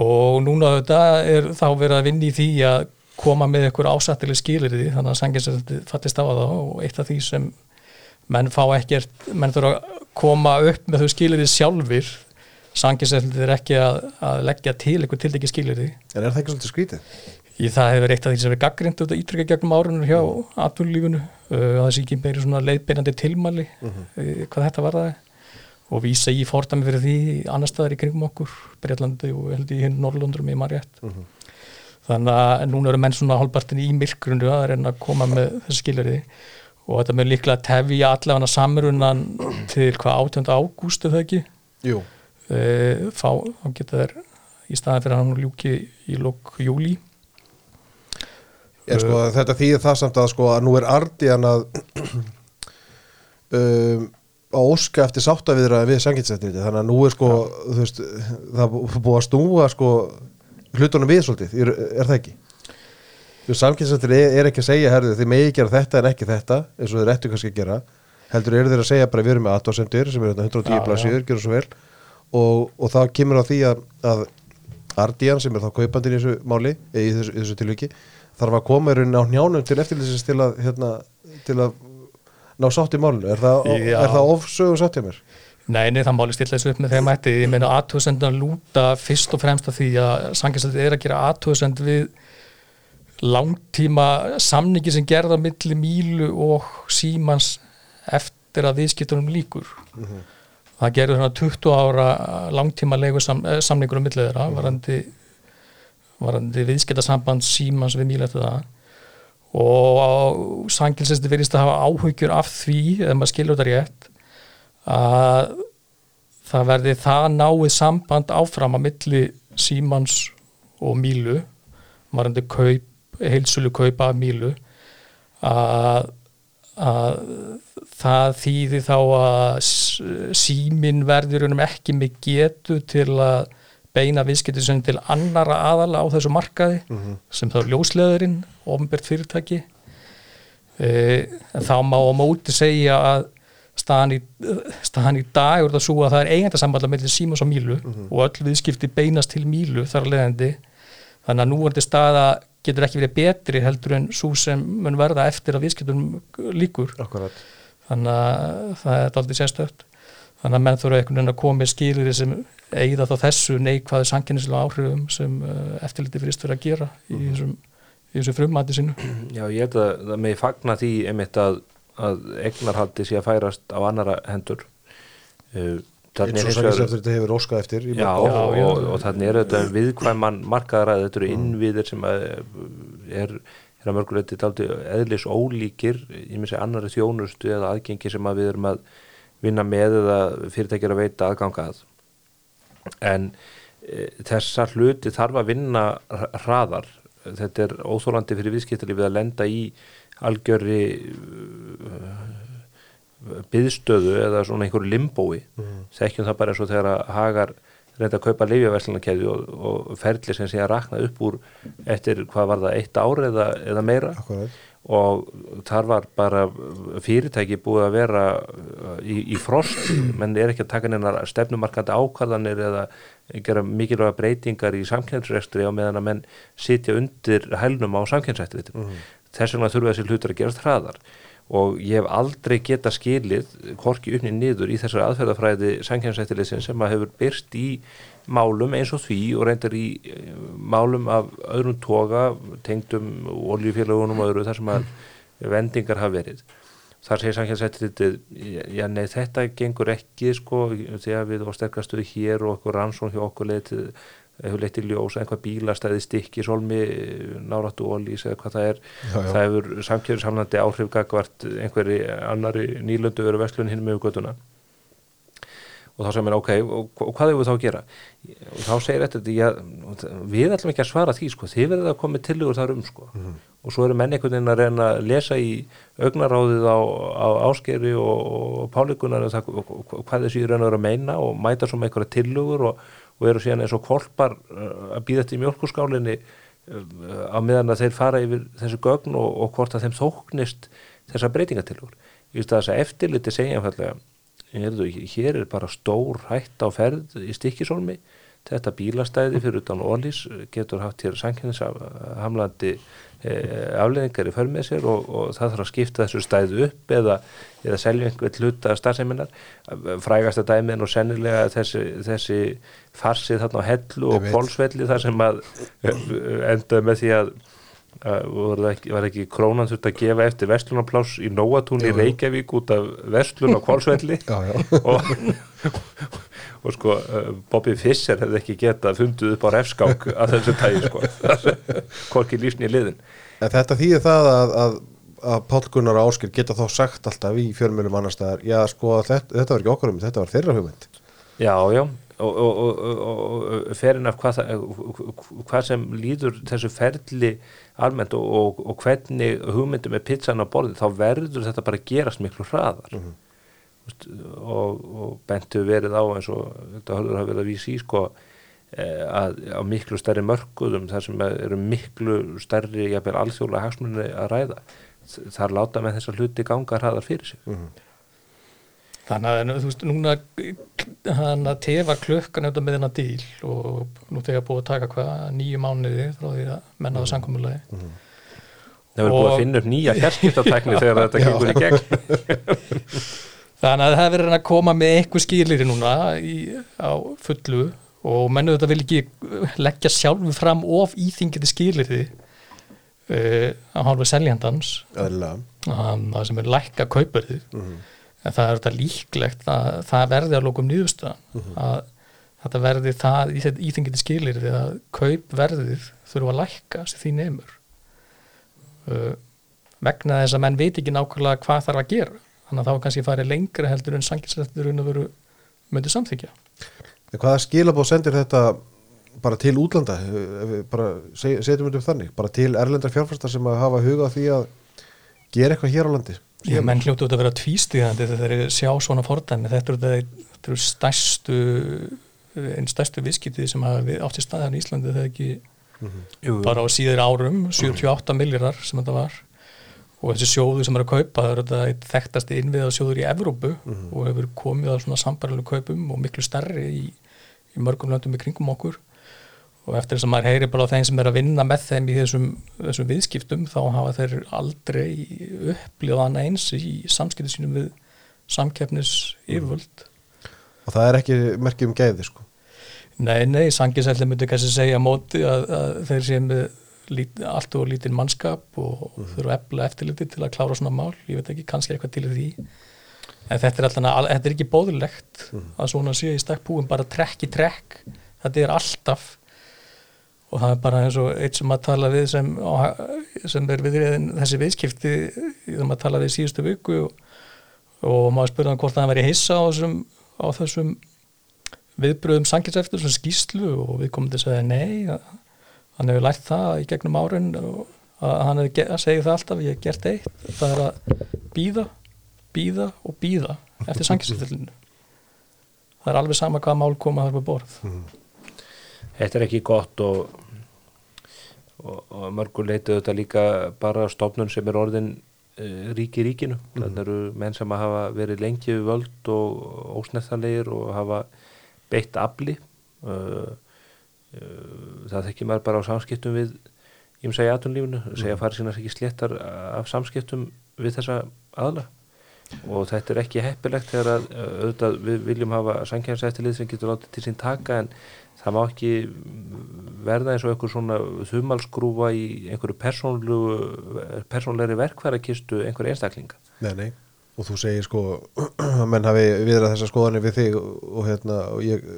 S3: og núna þetta er þá verið að vinna í því að koma með einhver ásættileg skilirði þannig að sanginseflinu fattist á það og eitt af því sem menn fá ekkert menn þurfa að koma upp með þau skilirði sjálfur sanginseflinu er ekki að, að leggja til einhver tildegi skilirði
S1: En er það ekki svolítið skrítið?
S3: Í það hefur eitt af því sem er gaggrind út að ítrykka gegnum árunur hjá atvinnulífunu uh, að það sé ekki meiri svona leiðbeinandi tilmæli uh, hvað þetta var það og vísa í fordæmi fyrir því annar staðar í kringum okkur, Breitlandi og held í hinn Norrlundurum í Marjætt þannig að núna eru menn svona hálfpartin í myrkrunu að reyna að koma með þessi skilari og þetta með líklega tefja allavega samrunan til hvað 18. ágúst er það ekki?
S1: Jú.
S3: uh, fá, þá geta þær í staðan fyrir að hann ljúki í lók júli
S1: Er sko, þetta þýðir það samt að sko að nú er Ardian að um, að óska eftir sáttaviðra við sanginsættinni þannig að nú er sko veist, það er búið að snúa sko hlutunum við svolítið, er, er það ekki? Þú samkynsættinni er, er ekki að segja herðu þið megi gera þetta en ekki þetta eins og þið rettu kannski að gera. Heldur eru þeir að segja bara við erum með aðtóðsendur sem eru 110
S3: Já,
S1: blaðsíður, gjör svo vel. Og, og það kemur á því að, að Ardian sem er þá kaupandinn í þessu máli í þessu, í þessu tilviki þarf að koma í rauninni á njánum til eftirlýsins til að, hérna, til að ná sátt í málinu, er það, er það ofsögu sátt hjá mér?
S3: Nei, nei, það máli stilla þessu upp með þeim ætti ég meina aðtöðsendan lúta fyrst og fremst af því að sanginsætti er að gera aðtöðsend við langtíma samningi sem gerða milli Mílu og Símans eftir að viðskiptunum líkur það gerður hérna 20 ára langtíma leigu sam, samningur um millið þeirra varandi, varandi viðskiptasamband Símans við eftir það. Og sangilsesti verðist að hafa áhugjur af því, ef maður skilur þetta rétt að það verði það náið samband áfram að milli Símans og Mílu varandi kaup, heilsulu kaupa af Mílu að, að það þýði þá að s- síminn verður ekki með getu til að beina viðskipti sem til annara aðala á þessu markaði sem þá ljósleðurinn, ofnbært fyrirtæki. E, en þá má á móti segja að staðan í, staðan í dag er það svo að það er eigendasamband með símans og Mílu og öll viðskipti beinast til Mílu þar að leiðandi. Þannig að núverandi staða getur ekki verið betri heldur en svo sem mun verða eftir að viðskiptum líkur
S1: Akkurat.
S3: þannig að það er aldrei sérstögt þannig að menn þurfa einhvern veginn að koma með skilir sem eigða þá þessu neikvæðu sanginnislega áhrifum sem uh, eftirliti fyrir að gera í þessum, í þessum frumati sinu
S2: Já, ég held að það megi fagna því einmitt að, að eignarhaldi sé að færast á annara hendur.
S1: Eins
S2: þannig er
S1: sanginsættinni þetta hefur óskað eftir í
S2: Já, og,
S3: já,
S2: og, og þannig er þetta viðkvæman markaðaræði, þetta eru innviðir sem að er, er að mörguleiti taldi eðlis ólíkir ég myndi segja annari þjónustu eða aðgengi sem að við erum að vinna með eða fyrirtækir að veita aðganga að. En e, þessar hluti þarf að vinna hra- hraðar. Þetta er óþólandi fyrir viðskiptalífið að lenda í algjörri byðstöðu eða svona einhverju limbói. Þekkjum það bara eins og þegar að hagar reynda að kaupa lifjaverslunarkeði og, og ferli sem sé að rakna upp úr eftir hvað var það, eitt ár eða, eða meira.
S1: Akkurat.
S2: Og þar var bara fyrirtæki búið að vera uh, í, í frost. Menn er ekki að taka neina stefnumarkandi ákvarðanir eða gera mikilvæga breytingar í samkjæmsrekstri á meðan að menn sitja undir hælnum á samkjæmsrekstri þess vegna þurfa þessi hlutur að gerast hraðar og ég hef aldrei geta skilið korki uppni niður í þessari aðferðafræði samkjæmsrektriðsin sem að hefur byrst í málum eins og því og reyndar í eh, málum af öðrum toga tengdum oljufélagunum og öðru þar sem að vendingar hafa verið. Þar segir samkjæmsrektriðið já nei þetta gengur ekki sko því að við á sterkastuði hér og okkur rannsón hjá okkur leitið hefur leitt í ljós einhvað bílastæði stikki solmi náratu ólís eða hvað það er
S1: Já, já.
S2: það hefur samkjörðsamlandi áhrif gagvart einhverri annari nýlöndu veru verslun hinn með göttuna og þá segir mér ok, og, og hvað hefur þá að gera? Og þá segir þetta já, við ætlum ekki að svara því sko, þið verður að koma með tillögur þar um sko. Og svo eru menn einhvern veginn að reyna að lesa í augnaráðið á, á áskeri og, og pálíkunar og, og, hvað þessi veru að meina og mæta svo með einhverja tillögur og, og eru síðan eins og kvolpar uh, að býða þetta í mjölkuskálinni uh, á meðan að þeir fara yfir þessu gögn og hvort að þeim þóknist þessa breytingatillögur. Ég veist að þess að eftirliti segja einfallega hér er bara stór hætt á ferð í stikkisólmi þetta bílastæði fyrir utan Ólís getur haft hér sankjæðishamlandi e, afleðingar í förmið sér og, og það þarf að skipta þessu stæðu upp eða, eða selja einhvern hluta starfseminar frægasta dæmin og sennilega þessi, þessi farsið þarna á hellu og kólsvelli þar sem að enda með því að var ekki, var ekki krónan þurft að gefa eftir vestlunarplás í Nóatún í Reykjavík út af vestlun á Kvalsvelli og, og sko Bobby Fischer hefði ekki getað fundið upp á refskák að þessu tægi sko. Hvorki lífsni í liðin.
S1: En Þetta þýðir það að, að, að Pál Gunnar Áskil geta þá sagt alltaf í fjörmjölum annar staðar, já sko þetta, þetta var ekki okkur um, þetta var þeirra hugmynd.
S2: Já, já. Og, og, og ferin af hvað, hvað sem líður þessu ferli almennt og hvernig hugmyndum er pizzan á borði þá verður þetta bara gerast miklu hraðar. Mm -hmm. Og bentu verið á eins og þetta hörður hafa verið að vísi í sko að á miklu stærri mörguðum þar sem eru miklu stærri jafnvel alþjóðlega hagsmunni að ræða þar láta með þessa hluti ganga hraðar fyrir sig mm -hmm.
S3: Þannig að þú veist, núna hann að tefa klukkan auðvitað með þennan díl og nú þegar búið að taka hvað nýju mánuði frá því að mennaða mm. samkommulegi
S2: mm -hmm. Það verður búið að finna upp nýja fjarskiptartækni þegar þetta gengur í gegn
S3: Þannig að það verður að koma með eitthvað skilir núna í, á fullu og mennu þetta vil ekki leggja sjálfu fram of íþingiti því uh, á hálfu seljandans. Það sem er lækka kaupverðið. Mm -hmm en það er þetta líklegt að það verði að lókum nýðustan mhm. -huh. að þetta verði það í þetta íþengiti skilir því að kaupverðið þurfa að lækka sem því nefnur uh, vegna þess að menn veit ekki nákvæmlega hvað þarf að gera þannig að þá kannski farið lengra heldur en sanginsrættur en að veru möndið samþykja
S1: Hvaða skilabóð sendir þetta bara til útlanda? Bara setjum við um þannig. Bara til erlendar fjárfærstar sem að hafa huga því að gera eitthvað hér á landi.
S3: Já, menn hljótu út að vera tvístíðandi þegar þeir sjá svona fordæmi, þetta eru stærstu einn stærstu viðskiptið sem hafa átt í staðan í Íslandi þegar ekki mm -hmm. bara á síður árum, 78 mm. millirar sem þetta var og þessi sjóðu sem er að kaupa, það eru þetta þekktasti innviða sjóður í Evrópu mm -hmm. og hefur komið á svona sambarlega kaupum og miklu stærri í, í mörgum löndum í kringum okkur og eftir þess að maður heyri bara á þeim sem er að vinna með þeim í þessum, þessum viðskiptum þá hafa þeir aldrei upplifað eins í samskiptu sínum við samkeppnis yfirvöld
S1: Og það er ekki merkjum gæði sko?
S3: Nei, nei, sangisælli myndi kannski segja móti að, að þeir séum lít, allt og lítinn mannskap og mm -hmm. þurfa efla eftirliti til að klára svona mál, ég veit ekki, kannski eitthvað til því en þetta er alltaf, þetta er ekki bóðilegt mm -hmm. að svona sé í stakkpúin bara trekk í trekk, þetta er alltaf og það er bara eins og eitt sem að tala við sem, sem er við þessi viðskipti þegar maður tala við síðustu viku og, og maður spurði hann hvort það væri hissa á þessum, á þessum viðbröðum sanginseftur sem skýslu og við komum til að segja nei hann hefur lært það í gegnum árin og hann segið það alltaf ég hef gert eitt, það er að býða býða og býða eftir sanginsefturlinu það er alveg sama hvað mál koma þar på borð mm.
S2: Þetta er ekki gott og og, og mörgur leituð þetta líka bara stofnun sem er orðin uh, rík í ríkinu mm. þannig eru menn sem hafa verið lengi við völd og ósnefðanlegir og hafa beitt afli uh, uh, það þekkir maður bara á samskiptum við ég segja aðtunlífunu, segja að fara sína ekki sléttar af samskiptum við þessa aðla og þetta er ekki heppilegt þegar að auðvitað við viljum hafa sankjæðansættilið sem getur látið til sín taka en það má ekki verða eins og einhver svona þumalskrúfa í einhverju persónleiri verkværakistu einhverju einstaklinga.
S1: Nei, nei, og þú segir sko að menn hafi viðrað þessa skoðanir við þig og, hérna, og ég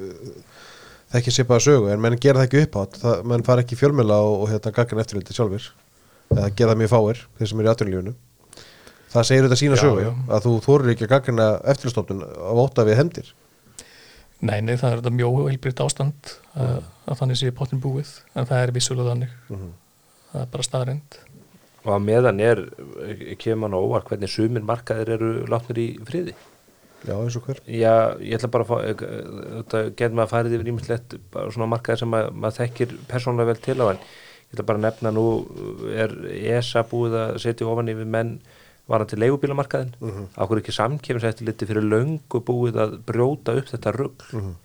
S1: það ekki sé bara sögu, en menn gera það ekki upp átt það, menn fara ekki fjölmjöla og, og hérna gaggan eftirliti sjálfur, það gera það mjög fáir þeir sem eru í aðtunlífunu það segir þetta sína já, sögu, já. að þú þórir ekki að gaggana eftirlistofnun á óta við hendir
S3: Nei, nei, það er þetta mjög heilbritt ástand að, að þannig sé pottin búið en það er vissulega þannig. Það er bara staðrind
S2: og að meðan er, kemur mann á óvart hvernig sumir markaðir eru látnir í friði
S1: Já, eins og hver
S2: Já, ég ætla bara að fá, eh, þetta getur maður að farið yfir ímislegt bara svona markaðir sem mað, maður þekkir persónulega vel til á en ég ætla bara að nefna nú er ESA búið að setja ofan yfir menn varandi leigubílamarkaðin mm -hmm. ákveður ekki samkefniseftiliti fyrir löngu búið að brjóta upp þetta rugg mm -hmm.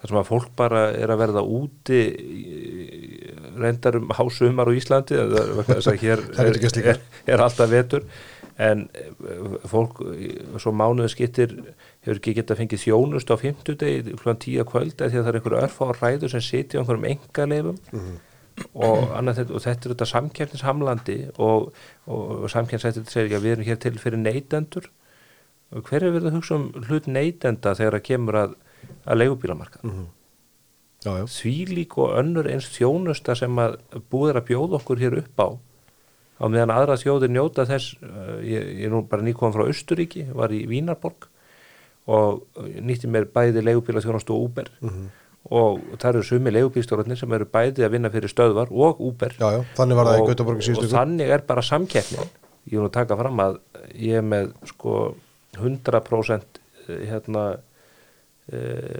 S2: þar sem að fólk bara er að verða úti í- reyndar um hásumar á Íslandi hér
S1: Það
S2: er,
S1: að slíka.
S2: er, er alltaf vetur en eh, fólk svo mánuðu skittir hefur ekki getað fengið þjónust á 50 degi klúan 10 að kvöld eða því að það er einhverju örfá ræður sem sitja á einhverjum engalefum og, annað, og þetta er þetta samkeppnishamlandi og, og samkeppnisættir segir ekki að við erum hér til fyrir neytendur. Og hver er verið að hugsa um hlut neytenda þegar það kemur að, að leigubílamarkað
S1: Já, já.
S2: Því lík og önnur eins þjónusta sem að búið er að bjóða okkur hér upp á á meðan aðra þjóðir njóta þess uh, ég, ég er nú bara nýkominn frá Östuríki var í Vínarborg og nýtti mér bæði leigubíla þjónustu og Uber. Og það eru sumi leigubílstjórnir sem eru bæði að vinna fyrir stöðvar og Uber.
S1: Já, já, þannig
S2: og, og þannig er bara samkeppnin. Ég vil nú taka fram að ég er með sko 100% hérna e,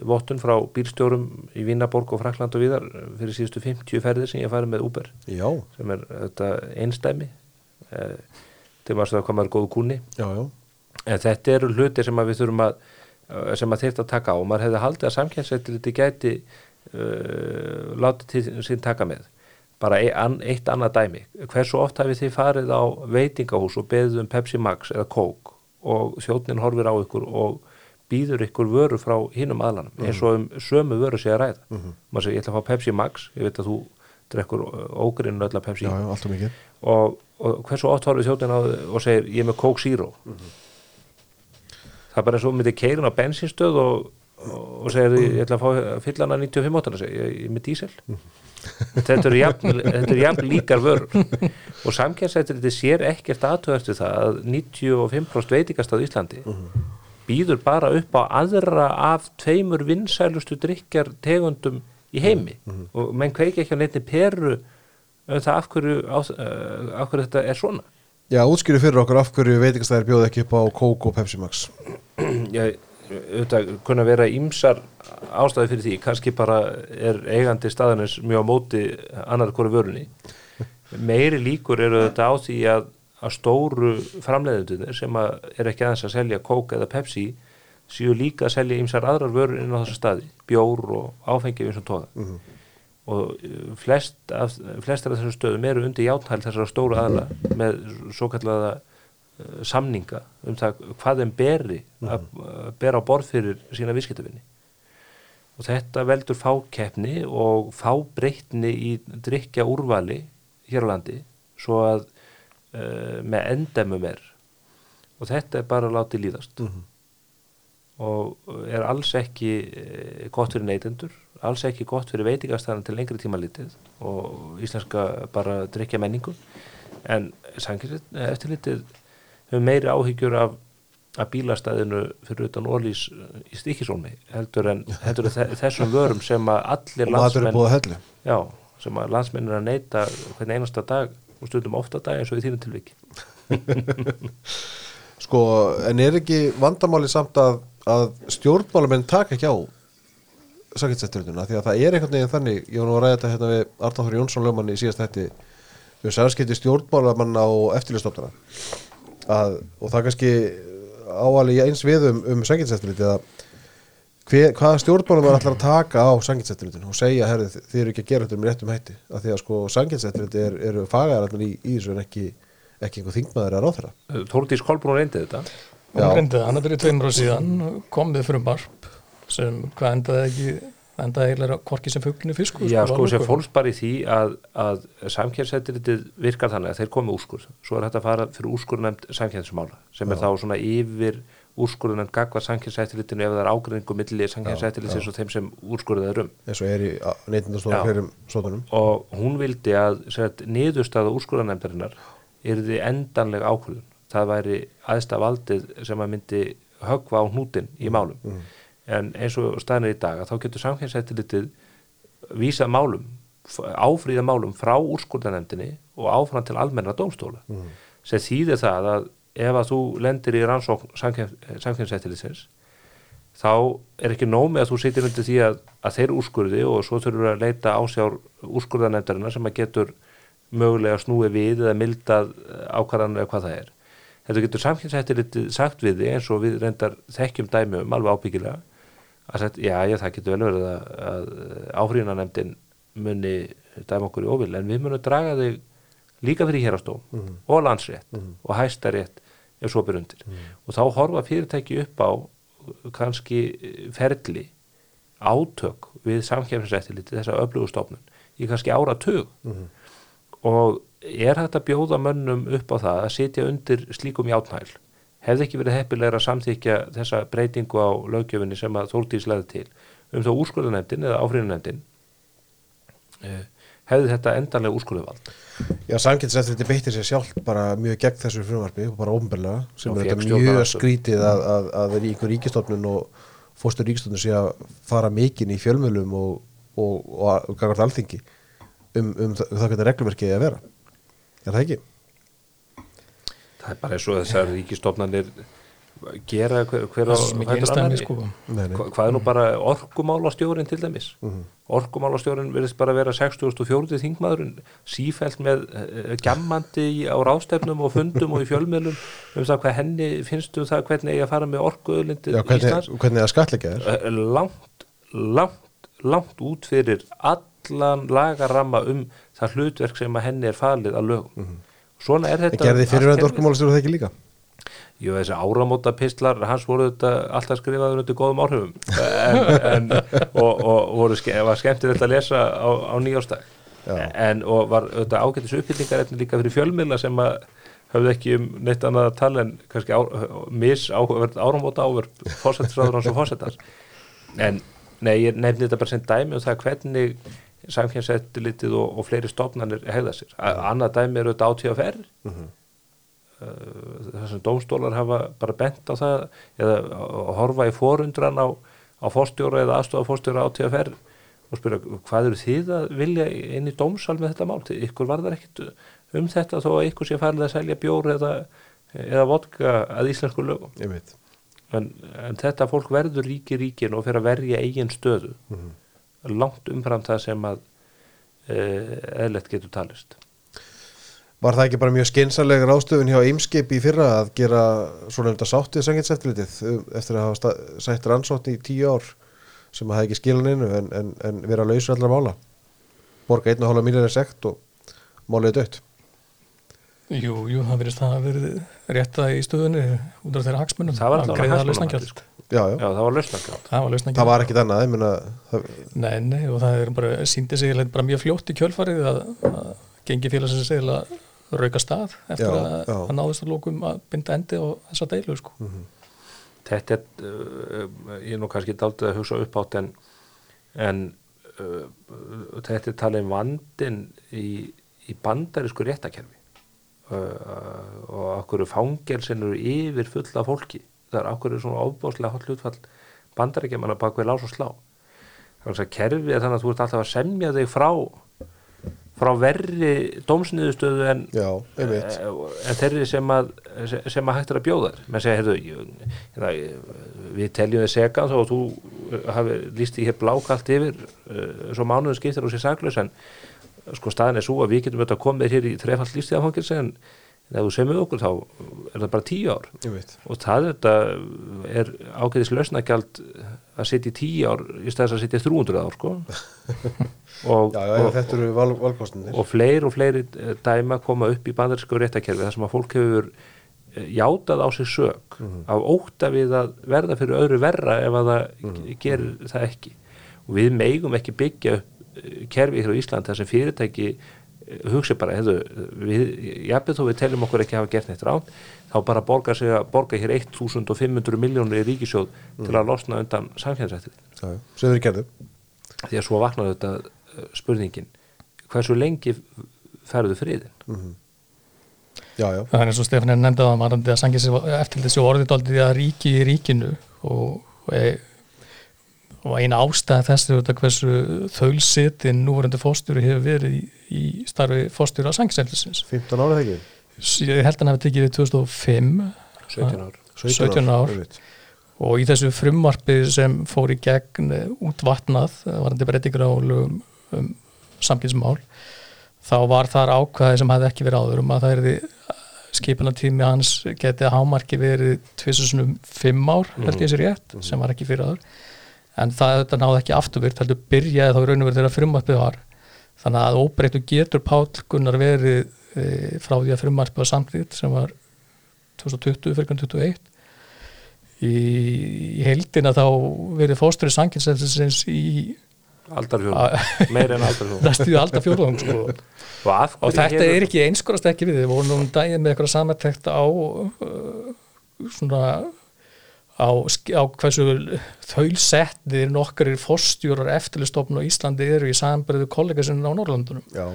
S2: vottun frá bílstjórum í Vínarborg og Frakland og viðar fyrir síðustu 50 ferðir sem ég farið með Uber
S1: Já,
S2: sem er þetta einstæmi e, til maður að koma er góðu kúni
S1: já, já.
S2: En þetta eru hluti sem við þurfum að sem að þyrft að taka á. Og maður hefði haldið að samkjæmsættir þetta gæti uh, látið til sín taka með. Bara e an, eitt annað dæmi. Hversu oft hafið þið farið á veitingahús og beðið um Pepsi Max eða Coke og þjóðnin horfir á ykkur og býður ykkur vöru frá hinnum aðlanum eins og um sömu vöru sé að ræða. Maður segir ég ætla að fá Pepsi Max ég veit að þú drekkur ógrinn öll að Pepsi.
S1: Já, já,
S2: og, og hversu oft horfið þjóðnin á þig og segir ég er með Coke Zero. Það er bara eins og myndi keirin á bensinstöð og, og segir ég ætla að fá að fylla hana 95 óttana segir ég, ég er með dísel þetta eru jafn, eru jafn líkar vörur. Og samkjæmsættir þetta sér ekkert aðtöðast við það að 95% veitingast á Íslandi býður bara upp á aðra af tveimur vinsælustu drikkjar tegundum í heimi. Og menn kveiki ekki á neittni peru um það af hverju, á, uh, af hverju þetta er svona.
S1: Já, útskýri fyrir okkur af hverju veitingastæðir bjóð ekki upp á Coke og Pepsi Max.
S2: Ég, auðvitað kunna vera ímsar ástæði fyrir því, kannski bara er eigandi staðanins mjög á móti annar hverju vörunni. Meiri líkur eru þetta á því að, að stóru framleiðendunir sem að er ekki aðeins að selja Coke eða Pepsi séu líka að selja ímsar aðrar vörur inn á þessu staði, bjór og áfengi eins og toga. Og uh, flest af, flestar af þessum stöðum eru undir játnhæl þessara stóru aðla með svo kallaða uh, samninga um það hvað þeim beri að uh, bera á borð fyrir sína viðskiptavinni og þetta veldur fákeppni og fábreytni í drikja úrvali hér á landi svo að uh, með endemum er. Og þetta er bara látið líðast. Og er alls ekki eh, gott fyrir neytendur alls ekki gott fyrir veitingastæðan til lengri tíma litið og íslenska bara drikja menningu. En eftirlitið hefur meiri áhyggjur af, af bílastæðinu fyrir utan Ólís í Stíkisólmi heldur en, heldur þessum vörum sem að allir landsmenn
S1: að
S2: já, sem að landsmenn er að neyta hvern einasta dag og stundum ofta dag eins og í þínum tilviki.
S1: Sko, en er ekki vandamáli samt að, að stjórnmálamenn taka ekki á saketsætturinn því að það er einhvern veginn þannig ég var nú að ræða þetta hérna við Arnáður Jónsson lögmann í síðast hætti við sælskipti stjórnmálamann á eftirlistofnana að, og það kannski áalegi eins við um, um saketsætturinn að hver, hvaða stjórnmálamann ætlar að taka á saketsætturinn og segja, herri, þið eru ekki að gera þetta um réttum hætti. Að því að sko er, eru fagaðar í, í þessu en ekki, ekki einhver þingmaður að ráþara
S2: Þórdís Kolbrún reyndi þetta.
S1: Já.
S3: hann reyndi það, hann er byrjuð tveimur á síðan kom við fyrir barp sem hvað endaði ekki endaði eiginlega hvorki sem fuglinu fiskur
S2: Já, sko, sem
S3: alveg
S2: fólst bara í því að, að samkjæmsættiritið virkar þannig að þeir komi úrskur. Svo er þetta að fara fyrir úrskurnemnd er úrskurnemnd gagvar samkjæmsættiritinu ef það er ágreiningu milli samkjæmsættiritins og þeim sem úrskurðið er um.
S1: eins og er í neittindastóra
S2: Já.
S1: hverjum svotunum
S2: Og hún vildi að niðurstaða úrskurðanemndarinnar yrði endanleg ákvörðun. Það væri aðsta valdið sem að myndi högva á hnútin í málum. en eins og staðinir í dag þá getur samkynnsættilitið vísa málum áfríða málum frá úrskurðanemdini og áfram til almenna dómstóla
S1: Mhm.
S2: sem þýðir það að ef að þú lendir í rannsókn samkynnsættilisins þá er ekki nómi að þú sitir undir því að, að þeir úrskurði og svo þurfur að leita ásjár úrskurðanemdarina sem að getur mögulega snúið við eða mildað ákvarðan eða hvað það er. Þetta getur samkynnsættilitið sagt við því eins og við reyndar þekkjum dæmi um alveg ábyggilega að sagt, já, já, það getur vel verið að, að áfríðunanemdin muni dæma okkur í óvil en við munum draga þig líka fyrir hérastóm og landsrétt og hæstarétt ef svo byrjum undir. Og þá horfa fyrirtæki upp á kannski ferli átök við samkefnisrættiliti þessa öflugustofnun í kannski áratug. Og er þetta bjóða mönnum upp á það að sitja undir slíkum játnæl hefði ekki verið heppilegra að samþykja þessa breytingu á lögjöfinni sem að Þórdís leði til um þá úrskurðanemdin eða áfríðanemdin hefði þetta endanlega úrskurðuvald
S1: Já, samkynnseftir beittir sér sjálf bara mjög gegn þessu frumvarpi og bara ofnbörlega sem
S2: Og
S1: er mjög skrítið að, að, að einhver ríkistofnun og fórstur ríkistofnun sé að fara mikinn í fjölmjölum og, og, og, og gagvart alþingi um, um það, það hvernig reglverkið er að vera. Er það ekki?
S2: það er bara eins og þessar ríkistofnanir gera hver, hver
S3: er mikið einstæmi sko
S1: Nei, nei.
S2: Hva, hvað er nú bara orkumálastjórin til dæmis mm orkumálastjórin virðist bara vera 64. þingmaðurinn sífælt með uh, gammandi í- á rástefnum og fundum og í fjölmiðlum um það hvað henni finnst um það hvernig eigi að fara með orkuöðlindir
S1: Já, hvernig, það skatleika er
S2: Eh, langt, langt, langt út fyrir allan lagaramma um það hlutverk sem að henni er falið að lögum svona er þetta
S1: Gerði
S2: allt
S1: fyrirvænd
S2: kerfið.
S1: orkumálastjóru það ekki líka?
S2: Jú, þessi áramóta pistlar, hans voru þetta alltaf skrifaður undir góðum áhrifum. En, en, og, og voru var skemmtilegt að lesa á, á nýjástag
S1: Já.
S2: en og var þetta ágættis uppbyggingar líka fyrir fjölmiðla sem að höfðu ekki um neitt annað að tala en kannski á, mis áhugaverð áramóta ávörp fósættisráður hans og fósættars en nei, ég nefndi þetta bara sem dæmi og það hvernig samkjæmsettilitið og, og fleiri stofnanir hegða sér. Annað dæmi er auðvitað átíðaferð þar sem dómstólar hafa bara bent á það eða horfa í forundran á, á fórstjóra eða aðstofa fórstjóra á TFR og spyrja hvað eru þið að vilja inn í dómsal með þetta mál, ykkur varðar ekkit um þetta þó að ykkur sé farið að selja bjór eða, eða vodka að íslensku lögum. En, en þetta fólk verður ríki ríkin og fyrir að verja eigin stöðu. Langt umfram það sem að eðlert getur talist
S1: Var það ekki bara mjög skynsaleg ráðstöfun hjá Eimskip í fyrra að gera svona um þetta sáttið sanginseftilitið eftir að hafa sætt rannsótt í tíu ár sem að það ekki skilan einu en, en, en vera lausur allra mála borga 1,5 miljonir sekt og málið er dött
S3: Jú, jú, það verðist það að verið rétta í stöðunni út af þeirra hagsmunum
S2: það var
S3: Að
S2: alltaf
S3: lausnargjald.
S2: sko.
S1: Já, já,
S2: já, það var lausnagjald
S3: Það var lausnagjald.
S1: það var ekkit annað ég meina, það,
S3: Nei, nei, og það er bara, síndi sig bara mjög fljótt í kjölfarið að, að gengi félagsins eiginlega rauka stað eftir
S1: Já,
S3: að,
S1: já.
S3: að náðist að lókum að binda endi á þessa deilu, sko.
S2: þetta er uh, ég er nú kannski daldið að hugsa upp átt en, en uh, þetta er talið um vandin í, í bandarísku réttakerfi uh, og okkur fangelsin eru yfir fulla fólki það er okkur svona ofbáslega hot hlutfall bandaríkjaman að baka við lás og slá þannig að kerfi er þannig að þú ert alltaf að semja þig frá frá verri dómsniðustöðu en
S1: já,
S2: Eh, en þeirri sem að sem að hægt er að bjóða menn segja, heyrðu, hérna, við teljum þið þó að þú eh, hafi líst í hér blákalt yfir uh, svo mánuðin skiptir og sér saklaus en sko staðin er svo að við getum þetta komið hér í þrefald lífstíðafangilsi en, ef þú semur okkur þá er það bara tíu ár. Og það þetta er ágæðis lausnagjald að sitja í tíu ár í stæðis að sitja í 300 ár sko. Og,
S1: Já, já,
S2: og,
S1: þetta eru val, valkostinir
S2: og fleiri og fleiri eh, dæma koma upp í bandarísku réttakerfi þar sem að fólk hefur eh, játað á sig sök af óta við að verða fyrir öðru verra ef að það gerir það ekki. Og við megum ekki byggja upp eh, kerfi hér á Ísland þar sem fyrirtæki hugsi bara, hefðu, við, jafnveg þó við teljum okkur ekki hafa gert neitt rátt þá bara borga sig að borga hér 1500 miljónur í ríkisjóð til að losna undan
S1: já, sem þeir gerðu.
S2: Því að svo vaknaði þetta eh, spurningin. Hversu lengi ferðu friðin
S1: Já, já,
S3: Það er eins og Stefán er nefndið að varandi að sangið sér eftir þessu orðið aldrei að ríki í ríkinu og, og e, og eina ástæða þess þetta hversu þaulsetin núverandi fórstjóri hefur verið í, í starfi fórstjóri á sangisætlisins
S1: 15 árið ekki?
S3: Ég held að hann hafi tekið við 2005
S2: 17 ár.
S3: 17 ár.
S1: einmitt.
S3: og í þessu frumvarpi sem fór í gegn eh, útvatnað varandi breytingur á lögum um samkynnsmál þá var þar ákvæði sem hafði ekki verið áður um að það er skipanatími hans geti hámarki verið tvisunum fimm ár held ég sér rétt sem var ekki fyrir áður. En það þetta náði ekki afturvirt heldur byrjaði þá í raun og verið þegar frumvarpið var. Þannig að óbreyttu getur Páll Gunnar verið frá því að frumvarpið var samtlýtt sem var 2020 fyrir 2021 í, í heildina þá verið fósturinn sanginsefnsins í
S2: aldarfjörðum, meir en aldarfjörðum
S3: næstu aldar fjórðung sko.
S2: og,
S3: og þetta
S2: hefur-
S3: er ekki einskorast ekki við við vorum um daginn með eitthvað samantekt á uh, svona á, á hversu þaulsetnir nokkur fórstjórar eftirlistofn á Íslandi eru í samberðu kollega sinna á Norrlandunum
S1: Já,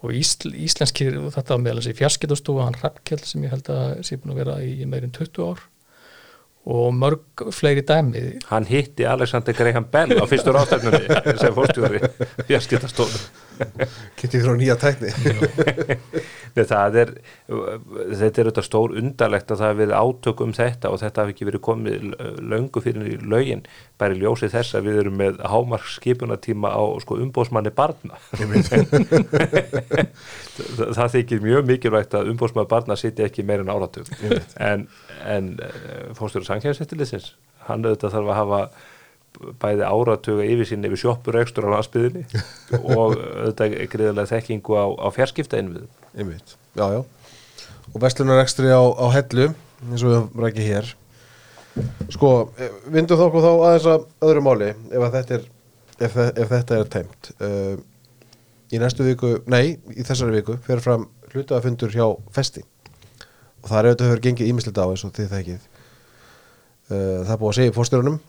S3: og ísl, íslenskir, þetta meðal þessi fjarskiptastofu, hann Rappkjell sem ég held að sé búin að vera í meirinn 20 ár. Og mörg fleiri dæmi.
S2: Hann hitti Alexander Graham Bell á fyrstu rástefnunni sem fórstjóri fjarskiptastofu
S1: kynnti þrjá nýja tækni?
S2: Er, þetta er þetta stór undarlegt að það hafi verið átök um þetta og þetta hafi ekki verið komið löngu fyrir í lögin, bara í ljósi þess að við erum með hámark skipunatíma á sko, umbóðsmanni barna. Það, það þykir mjög mikilvægt að umbóðsmanni barna sitja ekki meira en áratug. En, en fórstjóru sankjæðsettilisins hann auðvitað þarf að hafa bæði áratuga yfir sín yfir sjoppur ekstur á landsbyðinni og auðvitað greiðlega þekkingu á, á fjarskipta innviðum
S1: Einmitt, já, já. Og verslunarekstri á, á hellu eins og við rækki hér. Sko, vindum þá okkur þá aðeins að öðru máli ef, að þetta, er, ef, ef þetta er tæmt. Uh, í næstu viku, nei, í þessari viku fer fram hlutafundur hjá Festi. Og það er auðvitað hefur gengið ímislegt á eins og þið þekkið. Uh, það er búið að segja fórstjórunum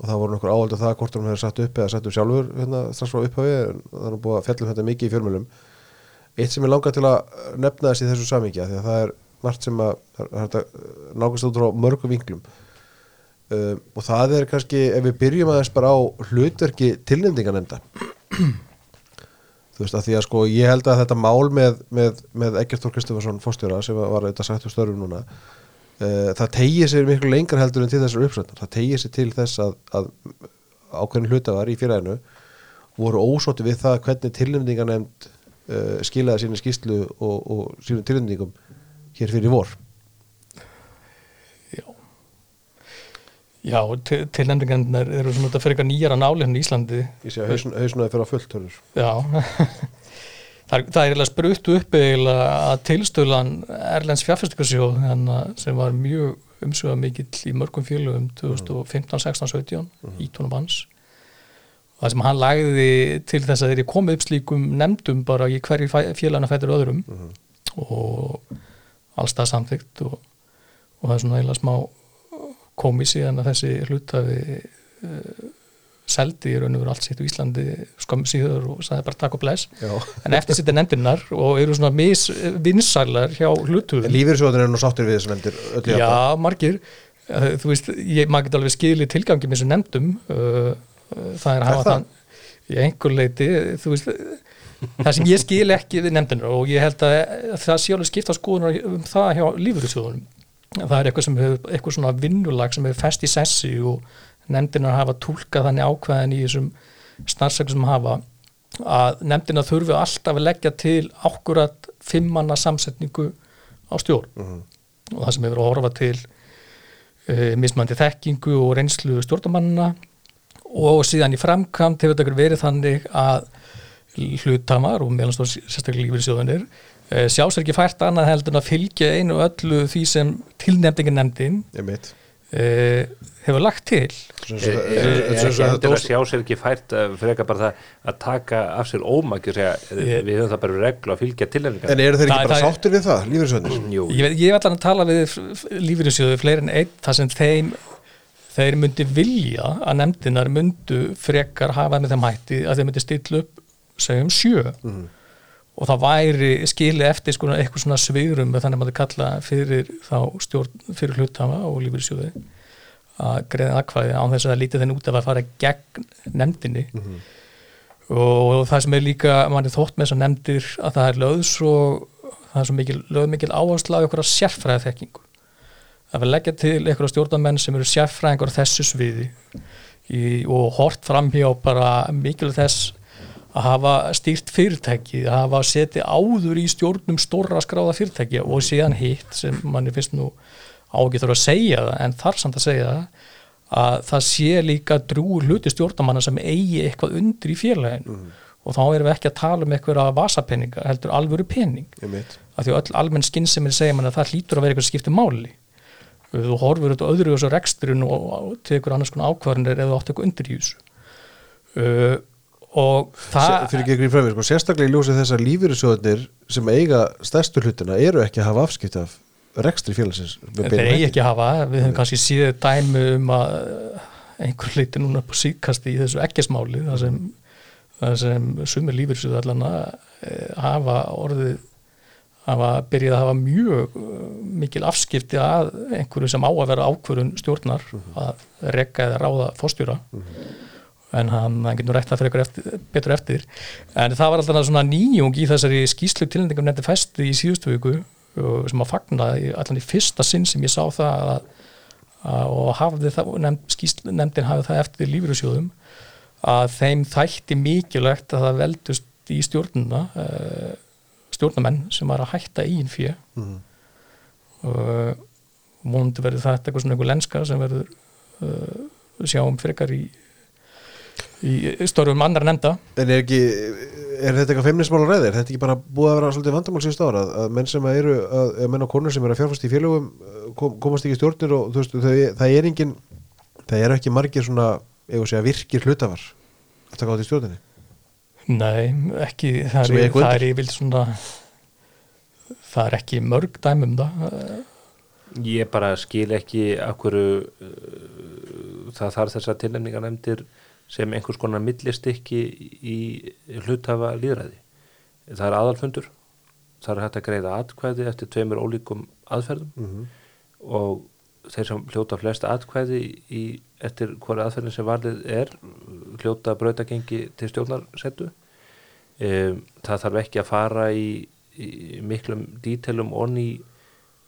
S1: og það voru nokkur áhald af það hvort hún hefur satt upp eða satt upp sjálfur hérna, strax frá upphafi en það er búið að fjallum þetta mikið í fjölmjölum eitt sem ég langar til að nefna þess í þessu samingja því að það er margt sem að að nákvæmst út frá mörgum vinklum. Uh, og það er kannski ef við byrjum aðeins bara á hlutverki tilnefndinganemnda þú veist að því að sko ég held að þetta mál með, með, með Egert Þór Kristoffersson fórstjóra sem var sagt úr störfum núna það tegið sér miklu lengra heldur en til þessar uppsöndar það tegið sér til þess að, að ákveðin hlutafar í félaginu voru ósótti við það hvernig tilnefndinganemnd uh, skilaði sínu skýslu og, og sínum tilnefndingum hér fyrir vor.
S3: Já. Já, til, tilnefningarnar eru svona þetta fyrir eitthvað nýjara nálinn í Íslandi.
S1: Ég sé að hausn- hausnaði fyrir að fullt hörur
S3: Já Það, það er eiginlega sprutt upp eiginlega að tilstöðlan Erlends fjárfæstingarsjóð sem var mjög umsöða mikill í mörgum félögum 2015, 16, 17 í tónum hans. Og það sem hann lagði til þess að þeir komið upp slíkum nefndum bara í hverju félagana fættur öðrum og alls það samþygt og, og það er svona eiginlega smá komið síðan að þessi hlutafi uh, seldi í raun og veru allt sitt á Íslandi skömmu síður og sagði bara takk og bless.
S1: Já.
S3: en eftir sitt er nefndirnar og eru svona misvinsælar hjá hlutuðum
S1: Lífyrsjóðin er nú sáttir við þessum endur öllu.
S3: Já, margir. Eh, þú veist, ég, maður geta alveg skilið tilgangi með þessum nefndum. Uh, það er að hafa þann í einhver leiti, þú veist það sem ég skil ekki við nefndinu og ég held að það sé alveg skipta skoðunar um það hjá lífyrirsjóðunum það er eitthvað sem hefur, eitthvað nefndinar hafa túlkað þannig ákvæðin í þessum snarsakum sem hafa að nefndina þurfi alltaf að leggja til ákkurat fimmanna samsetningu á stjórn. Og það sem hefur að horfa til uh, mismandi þekkingu og reynslu stjórnarmannina og síðan í framkvæmt hefur þetta verið þannig að hlutamar og meðan stóð sérstaklega lífyrirsjóðunir uh, sjá sér ekki fært annað heldur en að fylgja einu öllu því sem tilnefndingin nefndin uh, hefur lagt til.
S1: Þetta
S2: að
S1: dós-
S2: sjá sér ekki fært að freka bara það að taka af sér ómækju og segja við höfum það bara reglu að fylgja tilnefningar
S1: En eru þeir ekki bara sáttir við það, lífyrsjóðinir?
S2: Jú,
S3: ég, veit- ég ætla að tala við lífyrirsjóðu fleiri en einn þar sem þeim þeir myndi vilja að nefndinar myndu frekar hafa með þeim hætti að þeir myndi stilla upp segjum sjö. Og það væri skili eftir sko eitthvað svona svigrum þannig að maður kalla fyrir þá stjórn fyrir hluthafa og lífyrirsjóði að greiða aðkvæði án þess að það lítið þenn út af að fara gegn nefndinni. Og það sem er líka manni þótt með þess að nefndir að það er lögð svo það er svo mikil, lögð mikil áherslu á einhverja sérfræði þekkingu að við leggja til einhverja stjórnarmenn sem eru sérfræðingar þessu sviði í, og hort fram hjá bara mikil þess að hafa stýrt fyrirtæki að hafa setið áður í stjórnum stóra skráða fyrirtæki og síðan hitt sem manni finnst nú ágæður að segja það en þar samt að segja það að það sé líka drúur hluti stjórnamanna sem eigi eitthvað undir í félaginu.
S1: Mhm.
S3: og þá erum við ekki að tala um eitthvað vasapenninga, heldur alvöru penning af því öll almenn skynsemmir segja mann að það hlýtur að vera eitthvað sem skiptir máli. Þú horfur þetta öðru þessu reksturinn og, og tekur annars konar ákvarðanir eða átt eitthvað undir í þessu. Uh, og það
S1: fyrir ekki fræmið, sko, sérstaklega í ljósi þess að lífyrirsjóðnir sem eiga stærstu hlutina eru ekki að hafa afskipt af rekstri félagsins
S3: þeir eigi ekki að hafa, við höfum kannski síðið dæmi um að einhver leiti núna på síðkasti í þessu ekkesmáli þar sem, sem sumir lífyrsjóðallana hafa orðið hafa byrjað að hafa mjög uh, mikil afskipti að einhverju sem á að vera ákvörun stjórnar að rekka eða ráða fórstjóra en hann, hann getur rætt það fyrir ykkur eftir, betur eftir. En það var alltaf svona nýjung í þessari skýslu tilnefningum nefndi festi í síðustu viku sem að fagna í- allan í fyrsta sinn sem ég sá það að, að, og hafði það, nefnd, nefndin hafði það eftir lífyrirsjóðum að þeim þætti mikilvægt að það veldust í stjórnuna uh, stjórnamenn sem var að hætta eigin fjö
S1: Mhm.
S3: og vonandi verður þetta eitthvað svona einhver lenska sem verður uh, sjáum frekar í í störfum annar nefnda.
S1: En er ekki, er þetta eitthvað feimnismál að ræði? Er þetta ekki bara búið að vera svolítið vandamál síðust ára að, að menn sem eru, að, að menn og konur sem eru að fjárfast í félögum uh, kom, komast ekki í stjórnir og þú veist, þau, það er engin það eru ekki margir svona að segja virkir hlutafar að taka á því stjórninni?
S3: Nei, ekki það er,
S1: ég
S3: það er yfirleitt svona það er ekki mörg dæmum það.
S2: Ég bara skil ekki akkur uh, það þarf þessar tilnefningar nefndir sem einhvers konar millistykki í hluthafa líðræði. Það er aðalfundur, það er hægt að greiða atkvæði eftir tveimur ólíkum aðferðum.
S1: Mm
S2: og þeir sem hljóta flest atkvæði í, eftir hverju aðferðin sem varlið er hljóta brautagengi til stjórnarsettu um, það þarf ekki að fara í, í miklum dítelum onni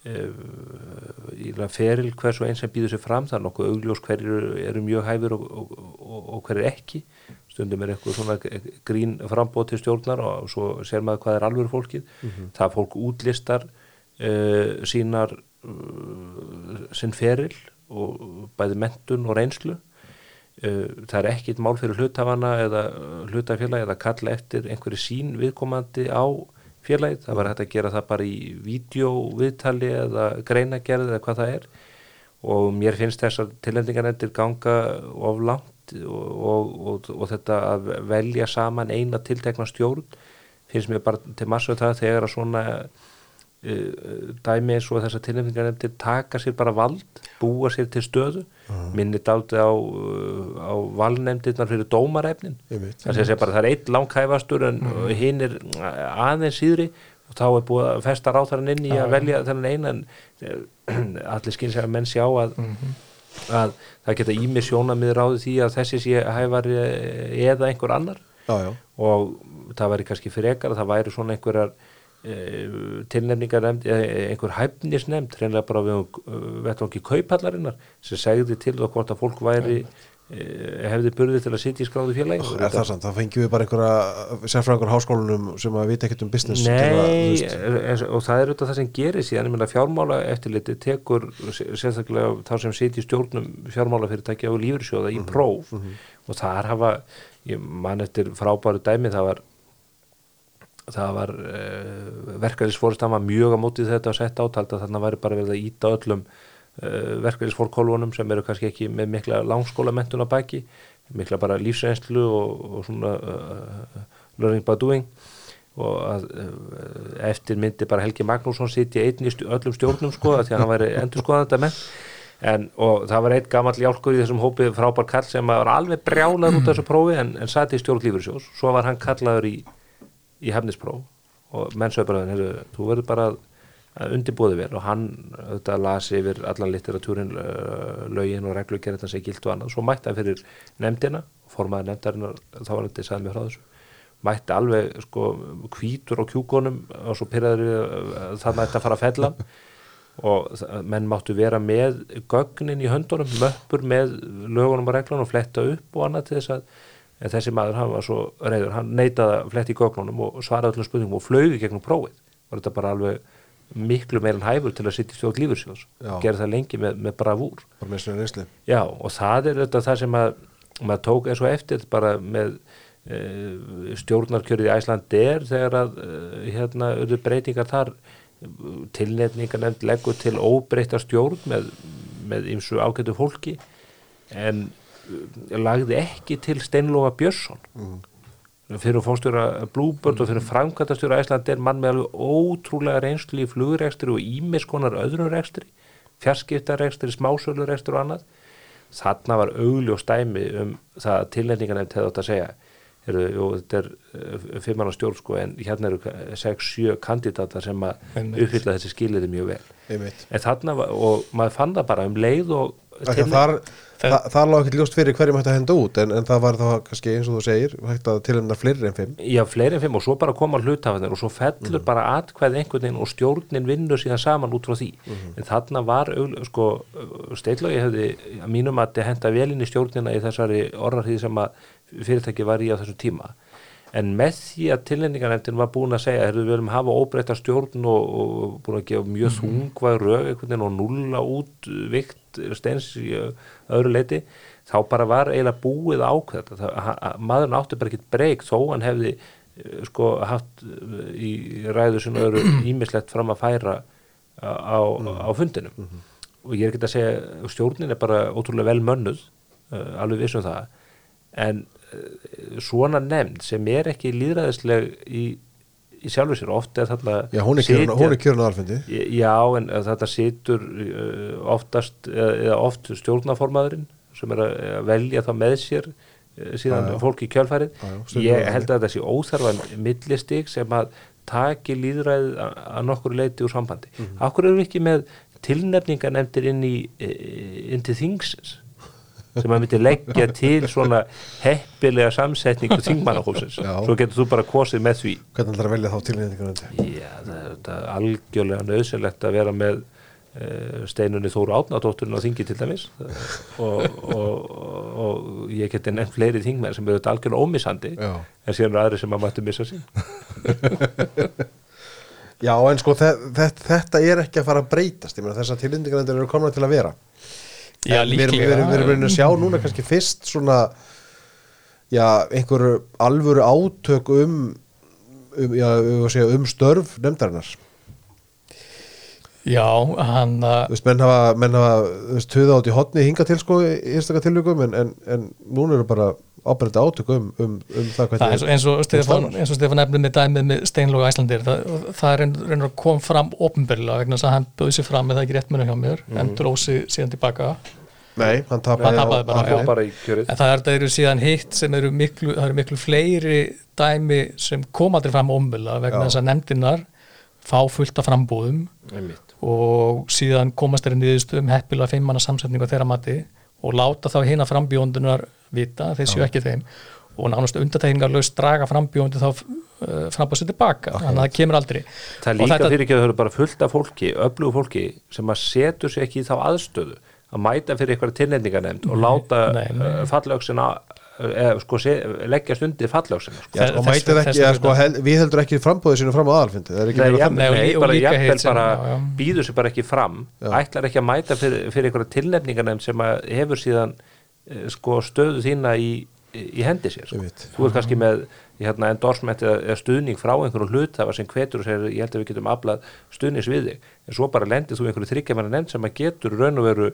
S2: í feril hvers og einn sem býður sér fram það er nokkuð augljós hverju eru, mjög hæfur og, og, og, og hverju ekki. Stundum er eitthvað svona grín frambóð til stjórnar og svo sér maður hvað er alveg fólkið. Það fólk útlistar uh, sínar uh, sinn feril og bæði mentun og reynslu. Uh, það er ekkit mál fyrir hlutafana eða hlutafélagi eða kalla eftir einhverju sín viðkomandi á félagið, það var hægt að gera það bara í vídeoviðtali eða greinagerð eða hvað það er. Og mér finnst þessar tilendingarnendir ganga of langt og, og, og, þetta að velja saman eina tiltekna stjórn finnst mér bara til massu það þegar að svona dæmi eins og þessar tilnefningarnefndir taka sér bara vald, búa sér til stöðu. Minni daldi á, uh, á valnefndirnar fyrir dómarefnin. Það sé bara það er eitt langhæfastur en mm. hinn er aðeins síðri og þá er búið að festa ráþarann inn í að
S3: já.
S2: velja þennan eina en eh, allir skinn sem að menn sjá að, að það geta ími sjónamið ráði því að þessi sé hæfari eða einhver annar. Og það væri kannski frekar að það væri svona einhverjar tilnefningar nefnd, einhver hæfnisnefnd hreinlega bara við vettvangi kaupallarinnar sem segði til það hvort að fólk væri e, hefði burði til að sitja í skráðu félagi.
S1: Er það samt, þá fengjum við bara einhverja sérfræðingur háskólanum sem að vita ekkert um business að,
S2: Nei, en, og það er auðvitað það sem gerir síðan, ég meina fjármála eftirliti tekur sérstaklega þá sem sitja í stjórnum fjármálafyrirtækja og lífursjóða í próf. og þar hafa, ég man eftir frábæru dæmi, það var það var uh, verkefnisfórist, hann var mjög á mótið þetta að setja átald að þarna væri bara verið að íta öllum uh, verkefnisfórkólfunum sem eru kannski ekki með mikla langskólamentun á baki, mikla bara lífsreynslu og, og svona uh, learning by doing. Og að eftir myndi bara Helgi Magnússon einn í stj öllum stjórnum sko því að hann væri endur skoðanda menn en og það var einn gamall jálkur í þessum hópi frábær kall sem var alveg brjálar út af þessu prófi en, en sati í stjórn lífursjós svo var hann kallaður í, í hefnispróf og menn sögur bara, heyrðu, þú verður bara að að undirbúði vel og hann þetta lasi yfir allan litteratúrin uh, lögin og reglugerðin sem gilt og annað, svo mætti hann fyrir nefndina formaði nefndarinnar þá var þetta sagði mér frá þessu mætti alveg sko hvítur á kjúkonum og svo pyrraður það mætti að fara að fella og menn máttu vera með gögnin í höndunum, möppur með lögunum og reglunum og fletta upp og annað til þess að en þessi maður, hann var svo reyður, hann neitaði að fletta í gögnunum og svaraði öllum spurningum og flögi gegnum prófið, var þetta bara alveg miklu meir en hæfur til að sitja í stjórn lífursjós,
S1: Já.
S2: gera það lengi með, með bravúr. Já, og það er þetta það sem að maður tók eins og eftir bara með e, stjórnarkjörið í Æsland er þegar að e, hérna urðu breytingar þar. Tilnefningar nefnd leggur til óbreyta stjórn með, með ymsu ágætu fólki. En lagði ekki til Steinlóa Björnsson. Fyrir fórstjóra Bluebird og fyrir framkvæmtastjóra Æsland er mann með alveg ótrúlega reynslu í flugrekstri og ímis konar öðrum rekstri fjarskiptarekstri, smásölurekstri og annað. Þarna var augljós dæmi um það að tilnefningarnefnd hefði átt að segja Heru, jú, þetta er uh, fimmann á stjórn sko, en hérna eru 6-7 kandidatar sem að uppfylla þessi skiliði mjög vel. En þarna var, og maður fann það bara um leið og
S1: þar,
S3: Það-
S1: það, lág ekki ljóst fyrir hverjum hægt að henda út en, en það var þá kannski eins og þú segir hægt að tilhemna fleiri en fimm
S2: Já, fleiri en fimm og svo bara koma hlutafarnir og svo fellur
S1: Mhm.
S2: bara atkvæð einhvern veginn og stjórnin vinnur síðan saman út frá því.
S1: Mhm.
S2: En þarna var, sko, steitlagi hefði að mínum að henda vel inn í stjórnina í þessari orðarhýði sem að fyrirtæki var í á þessu tíma. En með því að tilnefningarnefndin var búin að segja, við viljum hafa óbreyta stjórn og, og búin að gefa mjög þungvað rög og nulla út vikt steins í ö, öðru leiti, þá bara var eiginlega búið að ha- Maðurinn átti bara ekkert breyk þó hann hefði eh, sko haft eh, í ræðu sem öðru ímislegt fram að færa á, á, á fundinum. Og ég er ekki að segja stjórnin er bara ótrúlega vel mönnuð alveg vissum það. En svona nefnd sem er ekki líðræðisleg í, í sjálfu sér oft er þarna
S1: Já, hún er kjörin,
S2: sitja-
S1: hún er kjörin á alfundi
S2: Já, en uh, þetta situr uh, oftast, eða, oft stjórnaformaðurinn sem er að, velja það með sér síðan
S1: Já, já.
S2: fólk í kjölfærið.
S1: Já,
S2: Ég held að þetta sé óþarfa millistig sem að taki líðræðið að, nokkur leiti úr sambandi. Mm
S1: Mhm.
S2: Akkur eru við ekki með tilnefningarnefndir inn í eh, inn til þingsins sem að myndi leggja til svona heppilega samsetningu þingmannahófsins svo getur þú bara kosið með því.
S1: Hvernig ætlar að velja þá tilnefningarnefndi?
S2: Já, það er algjörlega nöðsynlegt að vera með uh, steinunni Þóru Átnadótturinn á þingi til dæmis. Og, og, og, og ég geti nefnt fleiri þingmenn sem eru þetta algjörlega ómissandi
S1: Já.
S2: en síðan eru aðri sem að mættu missa sín
S1: Já, en sko þe þe þetta er ekki að fara að breytast. Ég meina þessar tilnefningarnefndir eru komna til að vera
S3: Já,
S1: við erum, raunin að sjá núna kannski fyrst svona já, einhverju alvöru átök um um, já, um, um störf nefndarinnar.
S3: Já, hann
S1: Þú
S3: að
S1: veist, menn hafa, menn hafa þú veist, tuða át í hotni hinga til sko einstakar tilvíkum en, en, en núna eru bara ábærandi átök um, um, um það
S3: það er eins og, eins og Stefán nefnir með dæmið með Steinlóga Æslandir það, það er reyn- reynir að kom fram opinberlega vegna þess að hann bauði sér fram með það ekki rétt munum hjá mér
S1: Mhm.
S3: en drósi síðan tilbaka.
S1: Nei, hann tapaði,
S3: bara,
S2: bara
S3: en það er, það eru síðan hitt sem eru miklu, það eru miklu fleiri dæmi sem kom aldrei fram opinberlega vegna þess að nefndinar fá fullt af frambúðum
S2: Einmitt.
S3: og síðan komast þeirri niðurstöðum heppilega fimmana samsetningu þeirra mati og láta þá hina frambjóndunar vita, þeir séu ekki þeim og nánast undartekningarlaust draga frambjóndu þá uh, frambáð sér tilbaka þannig að það kemur aldrei.
S2: Það er
S3: Og
S2: líka
S3: þetta-
S2: fyrir ekki að það eru bara fullt af fólki, öflugu fólki sem að setur sig ekki í þá aðstöðu að mæta fyrir eitthvað tilnefningarnefnd og láta
S3: nei, nei.
S2: uh, fallöksina eða sko leggjast undir fallöksina sko.
S1: Og mætið ekki,
S3: þess
S1: að sko, hel, við heldur ekki frambóðið sínu fram á aðalfundi það er ekki
S2: Nei, býður sér bara ekki fram. Ætlar ekki að mæta fyrir, fyrir einhverja tilnefningarnefnd sem að hefur síðan eh, sko, stöðu þína í, í hendi sér sko. Þú er kannski með hérna, endorsement eða, stuðning frá einhverjum hlut það var sem hvetur og segir ég held að við getum aflað stuðnings við þig en svo bara lendir þú í einhverju þryggjamanna nefnd sem að getur raun og veru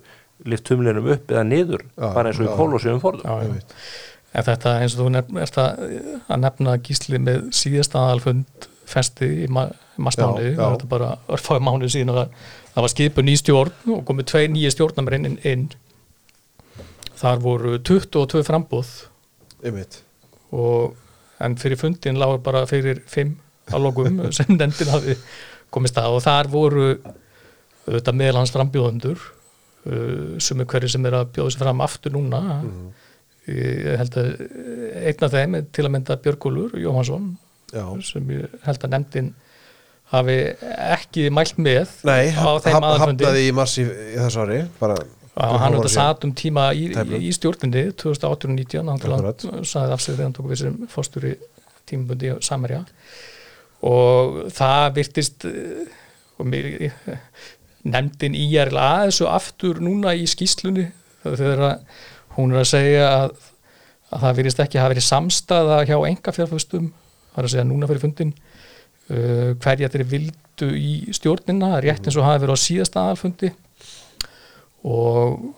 S2: lift tumlinum upp eða niður
S1: Já,
S2: bara eins og
S1: já.
S2: í kólósum forðum
S3: Já, já. En þetta eins og þú nefn, ert að, að nefna gísli með síðasta aðalfund festi í ma það var þetta bara örfáði mánuð síðan að það, var skipu ný stjórn og komið tvei nýja stjórnamur inn, inn. Þar voru 22 frambúð
S1: einmitt.
S3: Og en fyrir fundin lágur bara fyrir 5 að lokum sem nefndin hafi komist að. Og þar voru auðvitað meðal hans frambjóðundur uh, sem er hverju sem er að bjóða sér fram aftur núna. Ég held að einn af þeim til að mynda Björgólfur Jóhansson
S1: Já.
S3: sem ég held að nefndin hafi ekki mælt með
S1: Nei,
S3: á þeim
S1: haf-
S3: aðalfundi.
S1: hafnaði í mars í, þessu ári bara,
S3: hann auðvitað
S1: síðan.
S3: satt um tíma í, í stjórninni 2018-19 hann saði af sig þegar hann tók við sem fórstúri tímabundi Samerja og það virtist eh, og mér nefndin í er aðeins og aftur núna í skýslunni þegar að hún er að segja að, að það virðist ekki hafa verið samstaða hjá enga fjárfæstum það er að segja núna fyrir fundin uh, hverja þeir vildu í stjórnina rétt eins og hafi verið á síðasta aðalfundi og,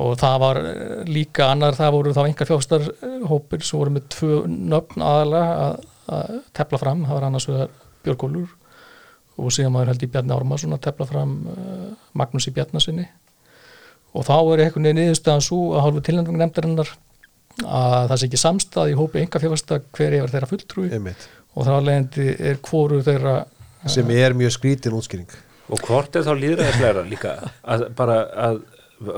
S3: og það var eh, líka annar, það voru þá enga fjárfæstarhópir sem voru með tvö nöfn aðalega að, að tepla fram, það var annars vegar Björgólfur og síðan maður held í Bjarni Ármarsson að tepla fram uh, Magnús í Bjarnasinni og þá er einhvern veginn niðurstaðan svo að hálfu tilnæmdung nefndarinnar að það sé ekki samstað í hópi enga fjárfæsta hver yfir þeirra fulltrúi
S1: einmitt,
S3: og þá leðandi er hvoru þeirra
S1: sem er mjög skrítin útskýring
S2: Og hvort er þá líðræðislegra líka að bara að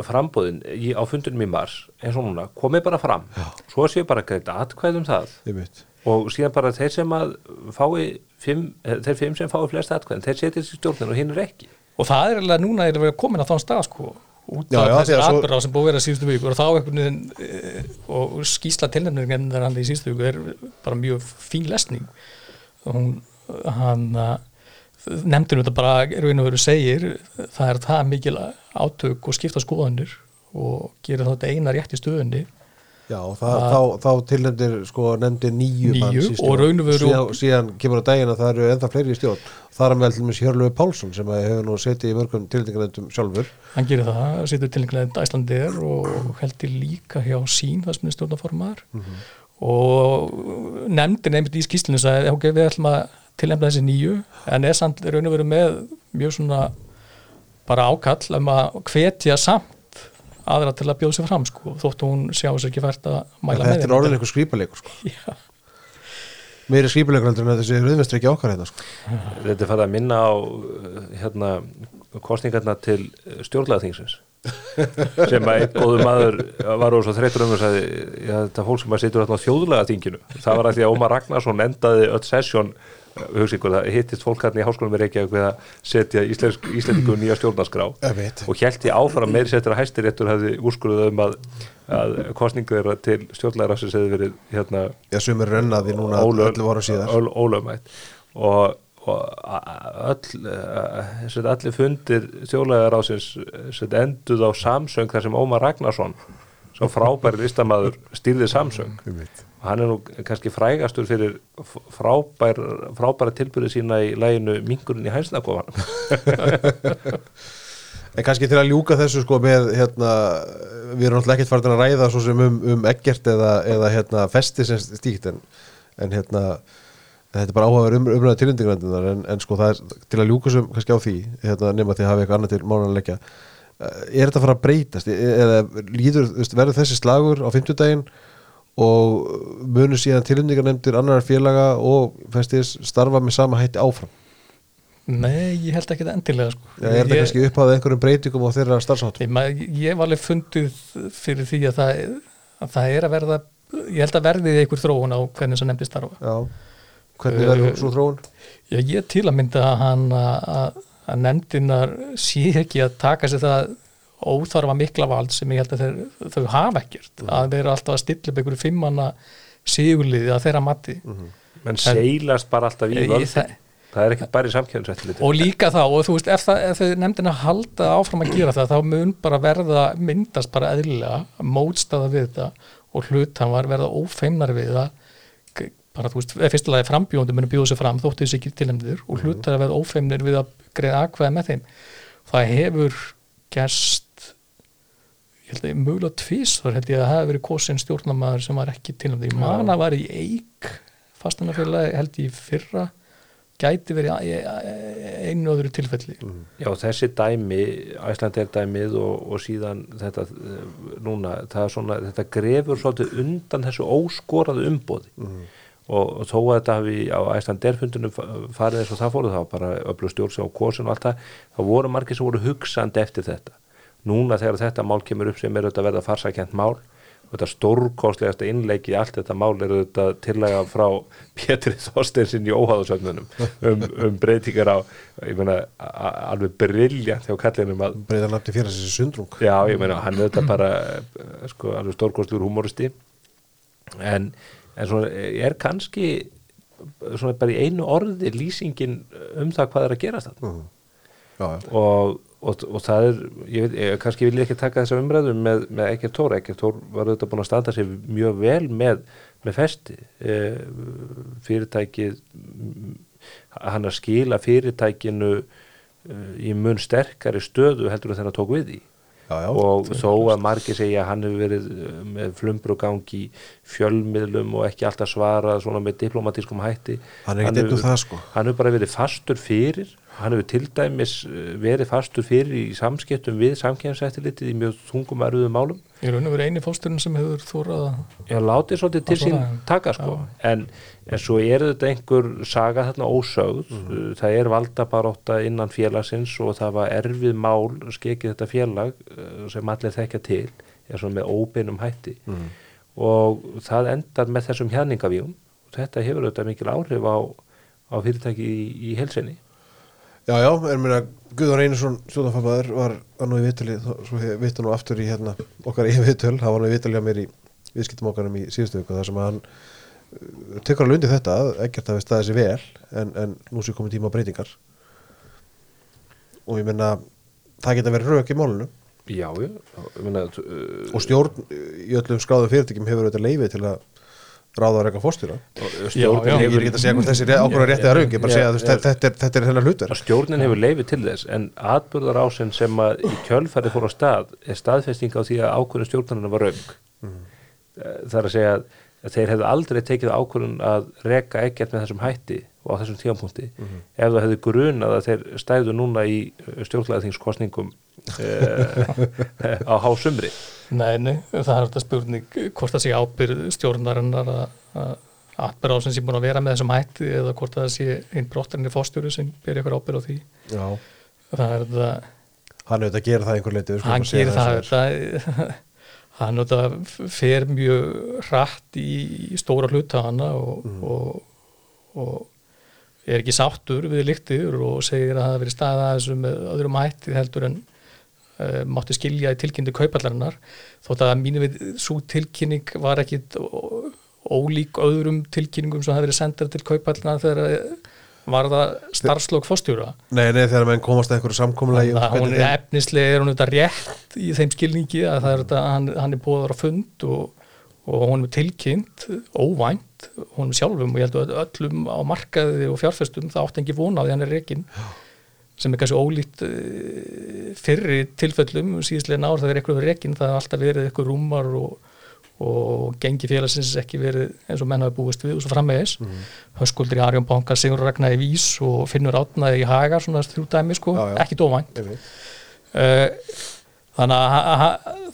S2: frambóðin í, á fundunum í mars eins og núna komið bara fram. Já. svo séu bara greitt atkvæðum það.
S1: Einmitt.
S2: og síðan bara þeir sem að fái fimm, eh, þeir fimm sem fái flest atkvæðin þeir setja þessi stjórnir og hinn er ekki.
S3: Og það er alveg núna er að vera komin að þann stað sko. Út
S1: Já,
S3: af þessi atbyrða sem búið að vera síðustu viku og þá einhvern veginn e, og skýsla tilnefningin þegar hann í síðustu viku er bara mjög fín lesning. Og hann nefndinu þetta bara er einu veru segir það er það mikil átök og skipta skoðanir og þá þetta eina rétt í stöðunni.
S1: Já, það, þá, þá tilnefndir sko nefndir nýju, manns í stjórn. síðan, síðan kemur á daginn að það eru ennþá fleiri í stjórn. Þar er með dæmis Hjörlöfi Pálsson sem hefur nú setið í mörgum tilnefndirnefndum sjálfur.
S3: Hann gerir það, situr tilnefningin Æslandir og heldur líka hjá sín það sem er stjórnaformaður og nefndin einmitt í skýslinu sagði, ok, við ætlum að tilnefna þessi nýju, en er samt raun og veru með mjög svona bara ákall um að hvetja samt aðra til að bjóða sér fram sko, þótt hún sjá sér ekki fært að mæla með
S1: Þetta er orðin einhver skrýpalegur sko.
S3: Já,
S1: meiri skrýpalegur heldur en þessi rauðvestri ekki okkar hérna sko.
S2: þetta er farið að minna á hérna kostningarna til stjórnlæðaþingsins sem að einn góður maður var úr svo þreytur um og sagði já, þetta fólk sem að situr þarna á þjóðlega þinginu það var að því að Ómar Ragnarsson endaði öll sessjón hugsa ykkur það hittist fólk hérna í háskólum í Reykjavík við að setja íslensk, íslendingu nýja stjórnarskrá. Og held ég áfram meiri settur að hæstiréttur hefði úrskurðað um að, að kostningu þeirra til stjórnlæðarassins hefði verið hérna
S1: Já, sem er rennaði núna öllu voru síðar.
S2: ólögmætt. Og, og öll allir fundir ásins enduð á Samsung þar sem Ómar Ragnarsson svo frábæri listamæður stýrði
S1: veit.
S2: Og hann er nú kannski frægastur fyrir frábær, frábæra tilbyrði sína í læginu Mingurinn í hænsnakofan
S1: En kannski til að ljúka þessu sko með hérna, við erum náttúrulega ekkert farin að ræða svo sem um, um ekkert eða, eða hérna festi sem stíkt en, en hérna þetta er bara áhugaður um, umræða tilindingrændunar en, en sko það er til að ljúka sem kannski á því hérna nema því að hafa eitthvað annað til að leggja. Er þetta að fara að breytast? E- eða líður, verður þessi slagur á fimmtudaginn og munu síðan tilindingarnefndir annar félaga og festis starfa með sama hætti áfram
S3: nei, ég held ekki þetta endilega sko.
S1: eða er þetta kannski uppháðið einhverjum breytingum á þeirra starfsáttum
S3: Ég, ég hef alveg fundið fyrir því að það, að það er að verða ég held að verði einhver þróun á hvernig þess að nefndi starfa
S1: Já, hvernig verður svo þróun?
S3: Já, ég til að mynda að hann að, að nefndinar sé ekki að taka sér það óþarfa mikla vald sem ég held að þeir, þau hafa ekkert. Að vera alltaf að stilla upp einhverju fimmanna sigurliði að þeirra mati.
S2: Menn seilast bara alltaf í völd
S3: það-
S2: það er ekki bara í samkjöfnsættiliti
S3: og líka þá, og þú veist, ef, það, ef þau nefndina halda áfram að gera það, þá mun bara verða myndast bara eðlilega mótstaða við þetta og hlutan var verða ófeimnar við það. Bara, þú veist, fyrstulega frambjóndi munum bjóða sér fram þóttu þessi ekki tilnefndir og hlutan að verða ófeimnir við að greiða aðkvæða með þeim. Það hefur gerst ég held að mögulega tvís þar held ég að það hefði verið kosin stjórnamaður sem var ekki tilnefndir, ég man að var í eik fastanafélagi held ég í fyrra gæti verið í einu öðru tilfelli.
S2: Já, þessi dæmi, Æslandi er dæmið og, og síðan þetta eh, núna, það er svona, þetta grefur svolítið undan þessu óskoraðu umbóði og, og þó að þetta hafi á æslanderfundunum farið eins og það fóruð þá bara öflug stjórn og kosin og allt það þá voru margir sem voru hugsandi eftir þetta núna þegar þetta mál kemur upp sem er auðvitað að verða farsakent mál og þetta stórkostlegasta innleiki allt þetta mál er þetta tillega frá Pétri Þorsteinsinn í óháðusögnunum um, um breytingar á ég meina alveg briljant hjá kallinum að
S1: breyðar nafni fyrir þessi sundrung.
S2: Já ég meina hann er þetta bara sko alveg stórkostlegur humoristi en, en svona er kannski svona bara í einu orði lýsingin um það hvað er að gera þetta
S1: já, já.
S2: og, og, og það er ég veit, ég, kannski vil ég ekki taka þessa umræðu með, með Ekkert Tór, Ekkert Tór var auðvitað búin að standa sér mjög vel með, með festi. E, fyrirtækið mm, hann að skila fyrirtækinu e, í mun sterkari stöðu heldur en hann tók við því
S1: Já, já.
S2: og þó að margir segja að hann hefur verið eh, með gangi í fjölmiðlum og ekki alltaf svarað svona með diplomatískum hætti.
S1: Hann er ekkert einn um það, sko.
S2: hann hefur bara verið fastur fyrir hann hefur til dæmis eh, verið fastur fyrir í samskiptum við samkjæmsættilitið í mjög þungum erfiðum málum.
S3: Í raun og veru eini fósturinn sem hefur þórað að
S2: Já, látið svolítið til sín taka sko. en, en svo er þetta einhver saga þarna ósögð.
S1: Mhm.
S2: það er valdabaróta innan félagsins og það var erfið mál skekið þetta félag eh, sem allir þekkja til er svona með óbeinum hætti.
S1: Mhm.
S2: og það endar með þessum hjarningavíum og þetta hefur auðvitað mikil áhrif á, á fyrirtæki í, í helsinni
S1: Já, já, er mér að Guðvar Einarsson stjórnarfamaður var, nú í vitali svo vittu nú aftur í hérna okkar í vitöl, það var nú í vitali á mér í viðskiptum okkarum í síðustu viku þar sem að hann uh, tekur alveg undir þetta ekkert að við staðið sér vel en, en nú sé komið tíma á breytingar. Og ég menna það geta verið rauk í málunu
S2: Já, já, ég meina uh,
S1: og stjórn í öllum skráðum fyrirtækjum hefur auðvitað leifið til að ráða að reyka fórstýra ég er
S2: hefur
S1: ekki að segja hvort þessi ákvörður réttið að rauk ég bara segja að þetta er, þetta er hennar hlutur.
S2: Stjórnin hefur leifið til þess en atbyrðar ásinn sem að í kjölfæri fór á stað er staðfesting á því að ákvörðun stjórnarnar var raung það er að segja að þeir hefðu aldrei tekið ákvörðun að reka ekkert með þessum hætti og á þessum tíðanpunkti ef það hefðu grunað að þeir stæðu núna í stjórnlæðingskostningum uh, á hásumri.
S3: Nei, nei, það er þetta spurning hvort það sé ábyrð stjórnarinnar að að atbyrð á sem sé búin að vera með þessum hætti eða hvort það sé einn brottarinn í fórstjóru sem ber ykkur ábyrð á því.
S1: Já,
S3: það er þetta,
S1: hann auðvitað gerir það einhver leiti
S3: hann gerir það
S1: er.
S3: þetta hann auðvitað fer mjög hratt í stóra hluta hana og, og, og er ekki sáttur við líktir og segir að það hafi verið staðið að þessu með öðrum hætti heldur en uh, mátti skilja í tilkynningu kaupallarinnar þótt að mínu við svo tilkynning var ekki ólík öðrum tilkynningum sem hafi verið sendar til kaupallarnar þegar eh, var það starfslokk fórstjóra
S1: Nei, nei, þegar menn komast að einhverju samkomulagi um
S3: Þannig að hún er efnislega er hún þetta rétt í þeim skilningi að það er þetta, hann, hann er búið á fund og, og hún er tilkynnt óvænt, hún er sjálfum og ég held að öllum á markaði og fjárfestum það átti ekki vona á því hann er reikin sem er kannski ólíkt uh, fyrri tilfellum síðislega ár það er eitthvað reikin, það er alltaf verið eitthvað rúmar og, og gengi félagsins ekki verið eins og menn hafi búist við og svo framvegis mm. Höskuldur í Arjón Banka, Sigur Ragnar í Vís og Finnur Átnaði í Hagar svona þrjú dæmi sko,
S1: Já, já.
S3: ekki dóvænt uh, þannig að,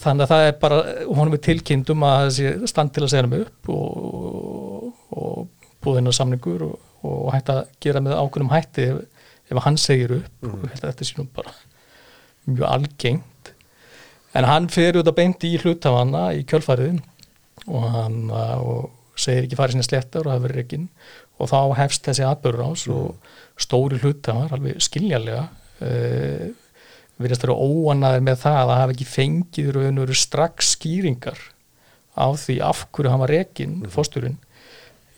S3: þannig að það er bara honum er tilkynnt um að þessi stand til að segja hann upp og, og búið hennar samningur og, og hægt að gera með ákveðnum hætti ef, hann segir upp og held að þetta sé nú bara mjög algengt. En hann fer út að beint í hlutafanna í kjölfarið og hann uh, og segir ekki farið sinni slettar og það verið ekki og þá hefst þessi atbörður ás og stóri hlutafar alveg skiljanlega uh, virðast vera óanaðir með það að hafa ekki fengið raun og veru strax skýringar á því af hverju hann var rekin, mm. fósturinn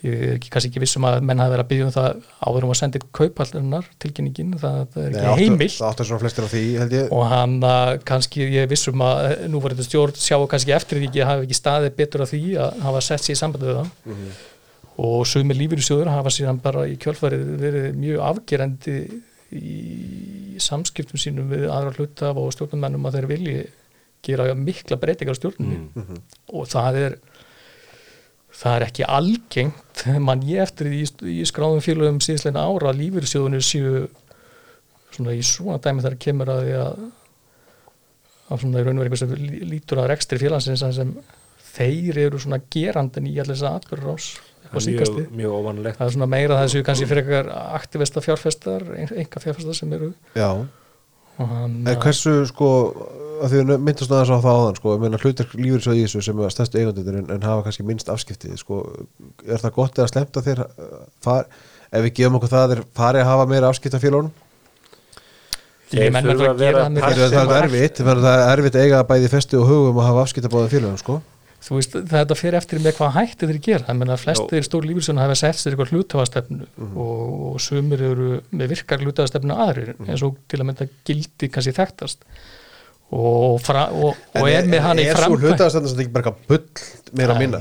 S3: ég er ekki, kannski ekki vissum að menn hafi verið að byggja um það áður um að senda kaupallunar tilkynningin, það, það er ekki heimilt.
S1: Það áttu svona flestir á því, held ég.
S3: Og hann uh, kannski, ég vissum að eh, nú var þetta stjórn sjáu kannski eftir því ekki hafa ekki staðið betur að því að hafa sett sér í sambandi við það og sumir lífyrirsjóður hafa síðan bara í kjölfarið verið mjög afgerandi í samskiptum sínum við aðra hlutaf og stjórnumennum að þeir vilji gera mikla breytingar á stjórnunni og það er það er ekki algengt mann ég eftir í, í skráðum félögum síðsleina ára að lífyrirsjóðunir séu svona í svona dæmi þar kemur að því að að svona í raun og veru eitthvað sem lí- lítur að rekstri félagsins sem þeir eru svona gerandin í allir þess að atbyrður ás
S2: mjög, mjög óvanlegt
S3: það er svona meira þessu kannski fyrir eitthvað aktivista fjárfestar, enga fjárfestar sem eru
S1: Já,
S3: hann
S1: en hversu sko að því við myndast aðeins á það áðan sko, ég meina hlutir lífur svo í þessu sem er stærstu eigandunir en, en hafa kannski minnst afskipti sko, er það gott eða slemt að þeir uh, far, ef við gefum okkur það að þeir fari að hafa meira afskipta félónum
S3: menn
S2: þurfa að
S3: að
S2: vera
S3: það
S1: er það er erfitt, það er erfitt að eiga bæði festu og hugum að hafa afskipta báðum félónum sko
S3: þú veist, þetta fyrir eftir með hvað hætti þeir gera. Það menna að flestir stór lífilsuna hafa sett sér eitthvað hlutafastefnu og, og sumir eru með virkar hlutafastefnu aðrir eins og til að mynda gildi kannski þekktast. Og, fra, og, og er með hann í
S1: er svo
S3: framkvæm
S1: hlutaðastöndan sem ekki bara eitthvað bull meira að minna?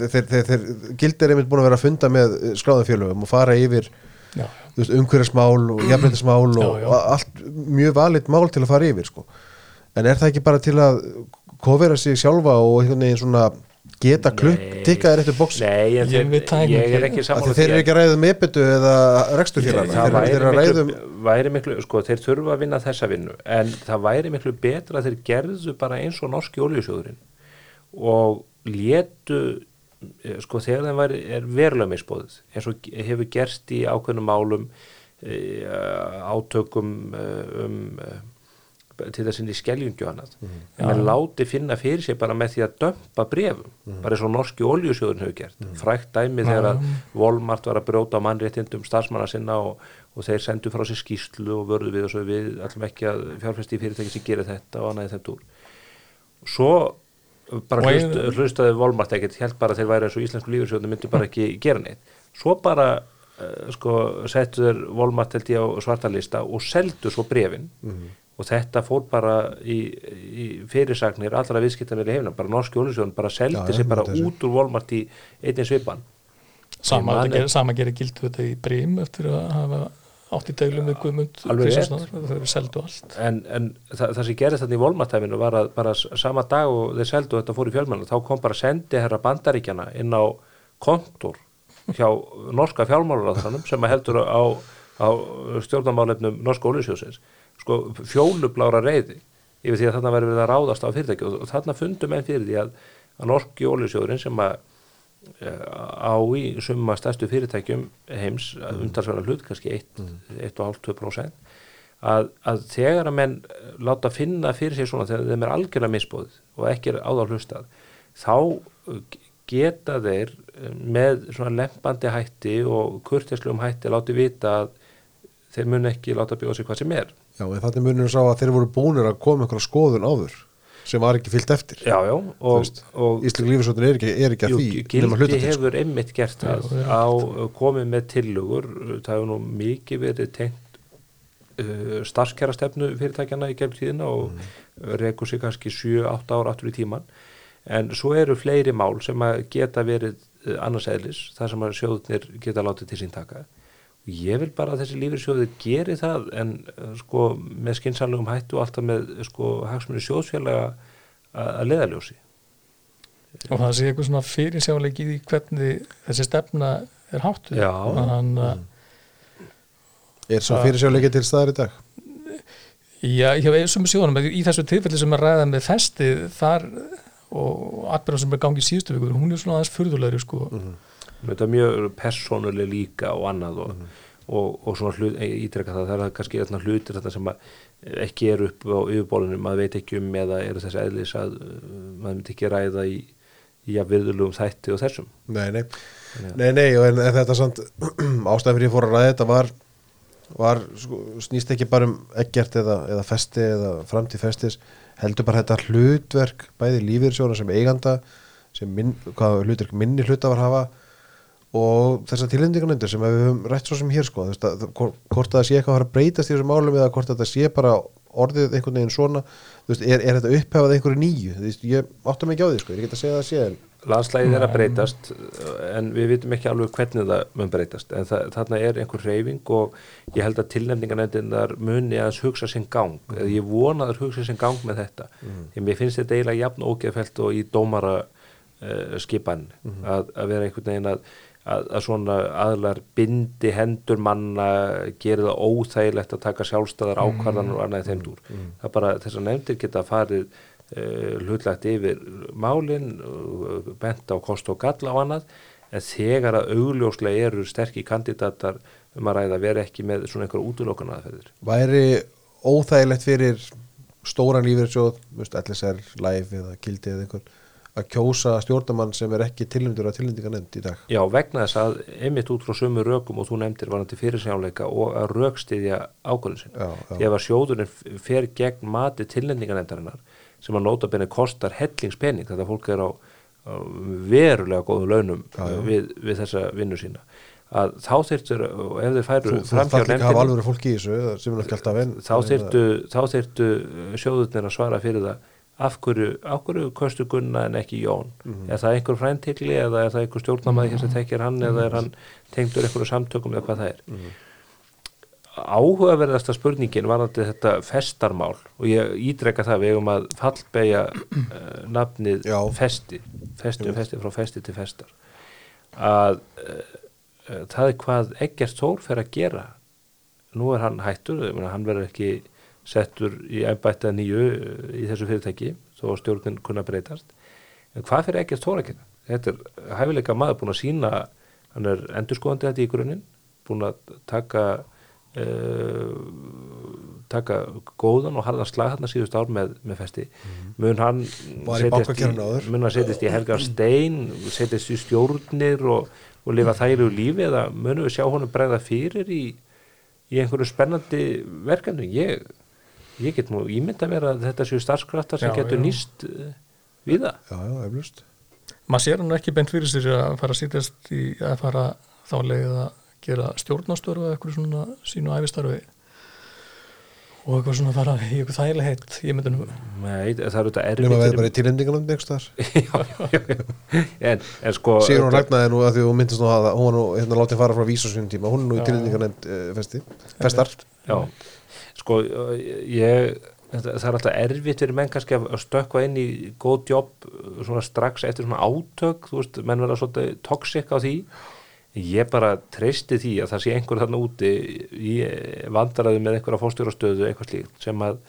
S1: Þeir, gildir er einmitt búin að vera að funda með skráðum félögum og fara yfir
S3: Já,
S1: umhverjasmál og jafnleitismál og, allt mjög valit mál til að fara yfir sko. en er það ekki bara til að kofera sig sjálfa og einhvern veginn svona geta klukk,
S2: Nei.
S1: tikka þér eftir bóksi
S2: Nei,
S3: Ég
S2: ég er
S3: ekki.
S2: sammála
S1: þeir eru ekki að ræða um epitu eða reksturfélagana
S2: það
S1: þeir, eru að ræða um
S2: væri miklu, sko, þeir þurfa að vinna þessa vinnu en það væri miklu betra að þeir gerðu bara eins og norski olíusjóðurinn og létu eh, sko, þegar þeim væri, er verulega misbóðið eins og hefur gerst í ákveðnum málum e, átökum eh, um til þess að í skeljungju annað.
S1: Mhm.
S2: en maður láti finna fyrir sér bara með því að dömpa brefum,
S1: Mhm.
S2: bara eins og norski oljusjóðun hefur gert, frækt dæmi þegar að Volmart var að brjóta á mannréttindum starfsmanna sinna og, og þeir sendu frá sér skýslu og vörðu við og svo við ætlum ekki að fjárfæsti í fyrirtæki sem gerir þetta og annað í þeim túr svo bara
S3: Og
S2: hlust,
S3: ég-
S2: hlustaði Volmart ekkert, held bara þeir væri eins og íslensku lífursjóðunum myndu bara ekki gera neitt. Svo bara uh, sko, settu þeir Volmart held ég á svartalista og seldu svo brefin og þetta fór bara í, í fyrirsagnir allra viðskiptanir í heimna, bara norski olusjóðun bara seldi sér bara
S1: er
S2: út úr Volmart í einnig svipan.
S3: Sama, gerir, sama gerir gildu þetta í Brím eftir að hafa átt í deglum við Guðmund
S2: en, en það, það sem gerist þarna í Volmartæfinu var að bara sama dag og þeir seldu og þetta fór í fjölmennu, þá kom bara sendi herra bandaríkjana inn á kontor hjá norska fjármálaráðranum sem að heldur á, á stjórnarmálefnum norska ólisjósins sko fjólublára reyði yfir því að þarna verður við að ráðast á fyrirtæki. Og, og þarna fundum menn fyrir því að, að norski ólisjóðurinn sem að eh, á í summa stærstu fyrirtækjum heims mm. umtalsverðan hlut, kannski 1,5-2% að, að þegar að menn láta finna fyrir sig svona þegar þeim er algjörlega misbóðið og ekki er á þá hlustað þá eh, geta þeir eh, með svona lempandi hætti og kurtislegum hætti láti vita að þeir mun ekki láta bjóða sig hvað sem er
S1: já, en þannig munum við sá að þeir voru búnir að koma einhverja skoðun áður sem var ekki fyllt eftir.
S2: Já, já, og,
S1: Ísling lífisvöldin er ekki, er ekki að
S2: Jú,
S1: því nema
S2: Gildi
S1: sko.
S2: hefur einmitt gert það. á komið með tillögur það hefur nú mikið verið tengt uh, starfskjærastefnu fyrirtækjana í gerð tíðina og mm. rekur sig kannski 7-8 ára aftur í tíman en svo eru fleiri mál sem að geta verið uh, annars eðlis þar sem að sjóðunir geta látið til sín taka. og ég vil bara að þessi lífyrsjóðir geri það en uh, sko með skinsanlegum hættu og alltaf með sko hagsmunni sjóðsfélaga að leiðaljósi
S3: og það sé eitthvað svona fyrirsjáleiki í hvernig þessi stefna er háttu
S2: Já.
S3: hann að
S1: er svo fyrirsjáleiki til staðar í dag?
S3: Já, ég hef eins og með sjóðanum, í þessu tilfelli sem að ræða með festi þar og atbyrðan sem er gangið síðustu vikur, hún er svona aðeins furðulegri sko.
S2: Þetta er mjög persónuleg líka og annað og, og, og svona hlut, ítreka það, það er kannski þarna hlutir þetta sem að ekki eru upp á yfirbólunum, maður veit ekki um eða eru þessi eðlis að uh, maður myndi ekki ræða í, í að virðulegum þætti og þessum.
S1: Nei, nei, nei, nei og en, en þetta samt ástæðan fyrir ég fór að ræða þetta var, var sko, snýst ekki bara um ekkert eða, eða festi eða framtíð festis heldur bara þetta hlutverk bæði lífyrsjóna sem eiganda sem minn, hvað hlutverk minni hluta var hafa og þessar tilhendingarnendur sem við höfum rætt svo sem hér sko, að, hvort það sé eitthvað að fara að breytast í þessum málum eða hvort þetta sé bara orðið einhvern veginn svona veist, er, er þetta upphefað einhverju nýju? Veist, ég áttum ekki á því sko, ég ekki að segja að það sé en
S2: landslægið er að breytast en við vitum ekki alveg hvernig það mun breytast. En það, þarna er einhver reyfing og ég held að tilnefninganendinar muni að hugsa sinn gang. Eða ég vona að hugsa sinn gang með þetta. Ég mér finnst þetta eiginlega jafn ógeðfælt og í dómara uh, skipan að, að vera einhvern veginn að, að, að svona aðlar bindi hendur manna gerir það óþægilegt að taka sjálfstæðar ákvarðanur og annað þeim dúr. Það er bara þess að nefndir geta farið uh, hlutlagt yfir málin uh, bent á kost og galla og annað en þegar að augljóslega eru sterkir kandidatar um að ræða vera ekki með svona einhverja útlokkan aðferðir.
S1: Væri óþægilegt fyrir stóran lífeyrisjóð, þú veist, LSR, Live eða Kildi eða einhvern að kjósa stjórnamann sem er ekki tilnyndur að tilnynninga nefnd í dag
S2: Já, vegna þess að einmitt út frá sömu rökum og þú nefndir varandi fyrirsjánleika og að rökstiðja ákvörðin sin
S1: Já, já.
S2: því að ef sjóðurinn fer gegn mati tilnefninganefndarinnar sem að nota benni kostar hellingspenning þetta fólk er á, á verulega góðum launum
S1: Já, já.
S2: Við, við þessa vinnu sína að þá þyrftur, og ef þeir færu
S1: Þú, þú
S2: framhjá
S1: þarf líka að hafa
S2: nefndinni
S1: alveg fólki í þessu sem ekki alltaf en
S2: þá þyrftu sjóðurnir að svara fyrir það af hverju, af hverju kostu Gunna en ekki Jón?
S1: Mhm.
S2: er það einhver fræntilli eða er það einhver stjórnamaði sem tekir hann eða er hann tengdur einhverju samtökum eða hvað það er?
S1: Mhm.
S2: áhugaverðasta spurningin var þetta festarmál og ég ídreka það við um að fallbeigja uh, nafnið
S1: Já.
S2: festi festi og festi frá festi til festar. Að uh, uh, það er hvað Eggert Þór fer að gera. Nú er hann hættur hann verður ekki settur í embættið nýju uh, í þessu fyrirtæki þó að stjórnin kunna breytast. En hvað fyrir Þór að gera? Þetta er hæfileika maður búin að sína hann er endurskoðandi þetta í grunninn búin að taka uh, taka góðan og harðan slag þarna síðust ár með, með festi. Mun hann.
S1: Var í
S2: setjast hann setjast í helgar stein setjast í stjórnir og, og lifa þæru lífi eða munum við sjá honum bregða fyrir í, í einhverju spennandi verkefni? Ég, ég get nú ímynda mér að þetta séu starfskraftar sem
S3: Já,
S2: getur
S3: já.
S2: nýst uh, við það.
S1: Já, já, eflust
S3: maður sér hann ekki beint fyrir sér að fara að sýtast í að fara þá leið að gera stjórnastörfu eða eitthvað svona sínu æfistarfi og eitthvað svona fara í eitthvað þægileg heitt ég myndi nú
S2: Nei, það er auðvitað erfitt
S1: Nefna við
S2: fyrir-
S1: bara í tilnefninganum next þar
S2: já, já, já. En, en sko
S1: Sigur hún ragnaði nú að því hún myndist nú að hún var nú hérna látið fara frá vísa sínum tíma. Hún er nú í
S3: Já.
S1: tilnefninganefnd uh, festi festar.
S2: Já, sko ég, það er alltaf erfitt fyrir menn kannski að stökkva inn í góð jobb svona strax eftir svona átök þú veist, menn verða svolítið toxic á því. Ég bara treysti því að það sé einhver þarna úti í vandaraði með einhverja fórstjórastöðu eitthvað slíkt sem að,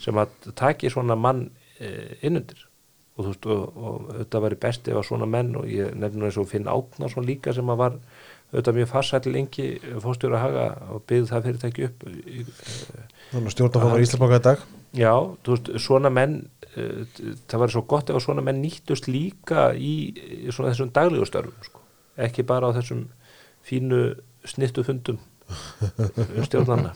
S2: sem að taki svona mann e, innundir. Og þú veist, og, og þetta væri best ef að svona menn og ég nefnir eins og Finn Átnason líka sem að var auðvitað mjög farsæll lengi fórstjóra haga og byggði það fyrirtæki upp
S1: þannig að stjórnarfómar í Íslandsbanka í dag
S2: Já, þú veist, svona menn uh, það var svo gott ef að svona menn nýttust líka í, svona þessum daglegu störfum, sko. ekki bara á þessum fínu snittu fundum stjórnarna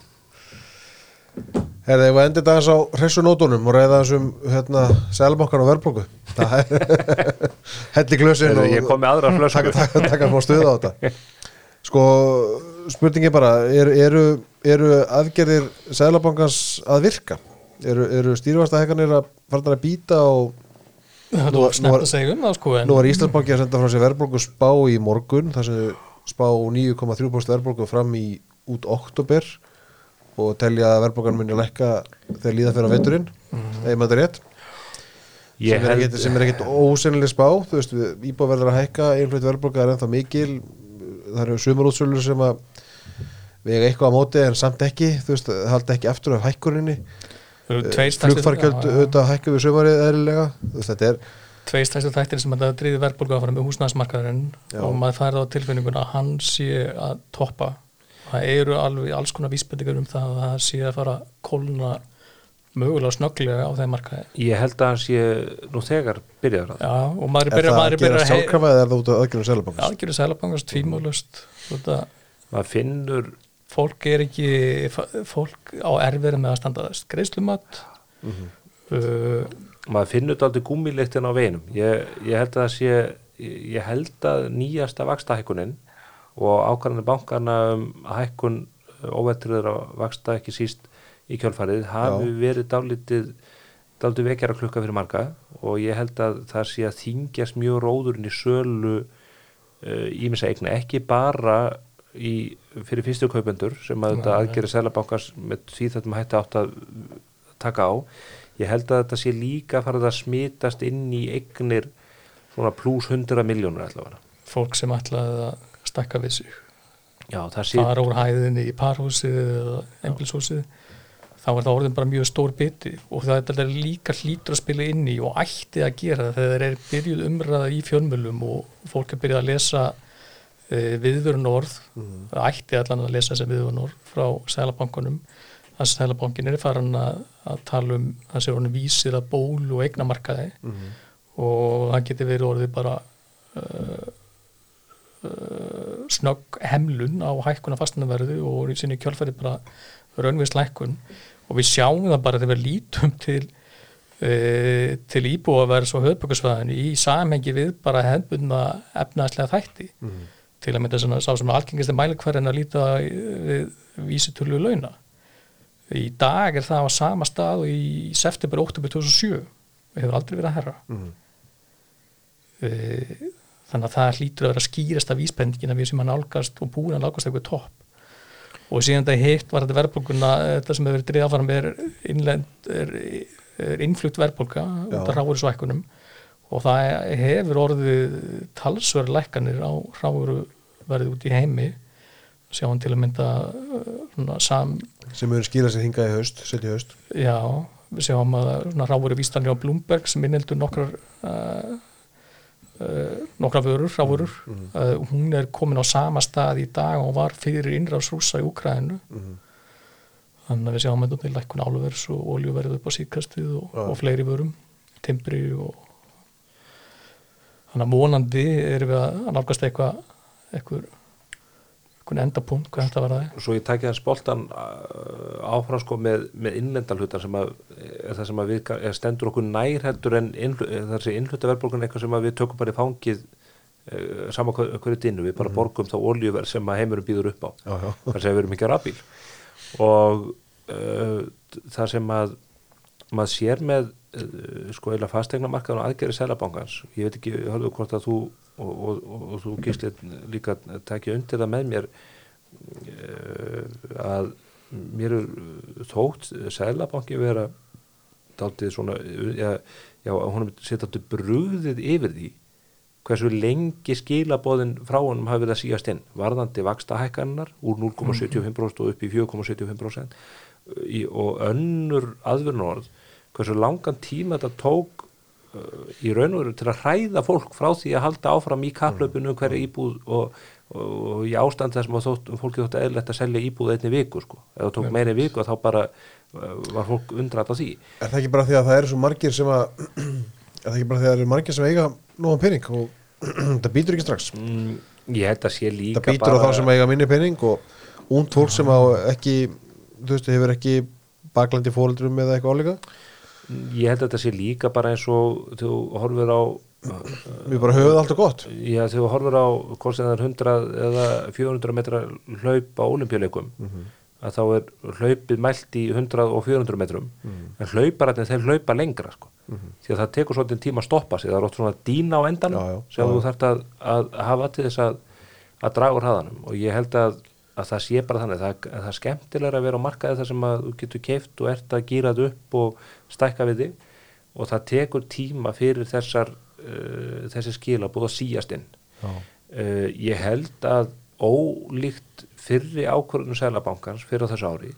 S1: Herði, ég var endið dagans á hressu nótunum og ræða þessum hérna, selbankan og verðblóku það er helli glösin og
S2: Ég kom með aðra flösku.
S1: taka, taka, taka smá stuð á þetta. Sko, spurningi bara er, eru, eru aðgerðir Sælabankans að virka? Eru, eru stýrivastahekkanir að fara að býta og
S3: það var snemt að segja um það sko en
S1: nú var Íslandsbanki að senda frá sér verðblóku spá í morgun þar sem spá 9,3% verðblóku fram í út oktober og telja að verðblókan muni lækka þegar líða fyrir á veturinn ef maður þetta er rétt sem er ekkit, sem er ekkit ósennileg spá þú veist, íbúverður að hækka einhvern verðbólka er ennþá mikil það eru sumarútsölur sem að vega eitthvað á móti en samt ekki þú veist, halda ekki eftir af hækkuninni.
S3: Já, já.
S1: auðvitað hækku við sumarið eðlilega þú veist, þetta er
S3: tveir stæstu þættir sem að það driði verðbólgu að fara með húsnæðismarkaðurinn og maður færði á tilfinninguna að hann sé að toppa það eru alveg alls konar vísbendingar um það að það sé að fara að kólna mögulega snögglega á þeim markaði.
S2: Ég held að hann sé nú þegar byrjaður að
S3: Já, og maður er
S1: er
S3: byrjað
S1: það
S3: maður
S1: að
S3: er
S1: gera
S3: að
S1: sjálfkrafa eða er það út af aðgjörnum selabankans
S3: aðgjöru sælabangast tvímálust
S2: maður finnur
S3: fólk er ekki fólk á erfið með að standa þess greiðslumat.
S1: Mhm.
S3: uh,
S2: maður finnur þetta aldrei gúmiliktin á veginum. Ég, ég held að það sé ég, held að nýjasta vaksta hækkunin og ákvarðanir bankana um hækkun óvettriður að vaksta ekki síst í kjálfarið hafi verið dálítið dálítið vekjara klukka fyrir marga og ég held að það sé að þingjast mjög róðurinn í sölu uh, ímins að eigna ekki bara í, fyrir fyrstu kaupendur sem að þetta aðgerið selabankars með því þetta maður hætti átt að taka á. Ég held að þetta sé líka farið að smitast inn í eignir svona pluss 100 miljónur allavega.
S3: Fólk sem ætlaði að stakka við sig.
S2: Já það sé
S3: fara úr hæðinni í parhúsið eða embilshúsið þá er það orðin bara mjög stór biti og það er líka hlýtur að spila inn í og ætti að gera það þegar þeir eru byrjuð umræða í fjölmjölum og fólk er byrjuð að lesa e, viðvörun orð. Það ætti allan að lesa sem viðvörun orð frá Sælabankunum að Sælabankin er farin að, að tala um það sé orðin vísir að ból og eignamarkaði og það geti verið orðið bara uh, snögg hemlun á hækkuna fastanverðu og í sinni kjálfæri bara raunvist lækkun. Og við sjáum það bara þegar við lítum til uh, til íbúaverðs og höfbökkusvæðinu í samhengi við bara hefðbundna efnaðslega þætti. Til að mynda svona sá sem algengist er mælikværin að líta við vísitölu launa. Í dag er það á sama stað og í september 8. 2007 og hefur aldrei verið að herra
S1: Mhm.
S3: Eh, þannig að það hlýtur að vera skýrasta vísbendingin að við sem hann álgast og búin að nálgast eitthvað topp. Og síðan þetta hitt var þetta verðbólguna þetta sem hefur verið dreifað fram er, innlend, er, er innflutt verðbólga út af
S1: Já.
S3: ráður svækkunum og það hefur orðið talsverð lækkanir á ráður verið út í heimi. Sjá hann til að mynda eh, svona, sam,
S1: sem mun skýra sig hingað í haust, setja í haust.
S3: Já, við sjáum að svona rávoru vístanir á Bloomberg sem inneldur nokkrar uh, uh, nokkrar vörur, rávorur uh, hún er komin á sama stað í dag og var fyrir innráðs rúsa í Úkræðinu þannig að við sjáum að er lækkun áluvers og oljuverð upp á síðkastið og,
S1: Já.
S3: og fleiri vörum timbri og þannig að vonandi erum við að nálgast eitthvað eitthvað endapunkt, hvað þetta var það
S2: svo ég takja hans boltan uh, áfram sko með, með innlendalhutan sem að er það sem að við er stendur okkur nær heldur en innhlu, þar sé innhluta verðbólgan eitthvað sem að við tökum bara í fangið uh, sama hver- hverju dinu, við bara borgum þá oljuverð sem að heimurum býður upp á.
S1: Já, já.
S2: þar sem við erum ekki rafbíl. Og uh, það sem að maður sér með uh, sko eila fastegnamarkaðan og aðgerri selabankans, ég veit ekki hörðu hvort að þú og, og, og, þú gíslið líka takja undir það með mér uh, að mér er þótt selabanki vera dálítið svona já, já hún er setjandi brugðið yfir því hversu lengi skilabóðin frá honum hafi verið að síast inn varðandi vaksta hækkannar úr 0,75% og upp í 4,75% í, og önnur aðvörnórð hversu langan tíma þetta tók í raun og veru til að hræða fólk frá því að halda áfram í kaplöpunu hverja íbúð og, og, og í ástand þess að þótt, fólki þótt eðlilegt að selja íbúð einni viku sko, ef það tók meiri viku þá bara uh, var fólk undrat á því.
S1: Er það ekki bara því að það eru svo margir sem að er það ekki bara því að það eru margir sem eiga nógan pening og það býtur ekki strax?
S2: Mm, ég held að sé líka
S1: það býtur á þá sem eiga minni pening og ungd fólk sem á ekki þú veist, hefur ekki baklandi fóreldrum eða eitthvað álíka
S2: ég held að þetta sé líka bara eins og þú horfir á
S1: við bara höfum alltaf gott.
S2: Já, þú horfur á hvort sem það er 100 eða 400 metra hlaup á olimpíuleikum að þá er hlaupið mælt í 100 og 400 metrum. En hlaupararnir þeir hlaupa lengra sko. því að það tekur svolítið tíma að stoppa sig. Það er oft svona dýna á
S1: já,
S2: sem þú
S1: já.
S2: þarft að, að hafa til þess að, að draga úr hraðanum. Og ég held að, að það sé bara þannig. Það, að það er skemmtilega að vera á markaði þar sem að þú getur keift og ert að gýra þetta upp og stækka við þig. Og það tekur tíma fyrir þessar uh, þessi skilabúð að síast inn. Uh, ég held að ólíkt fyrri ákvörðunum Sælabankans fyrir þessu ári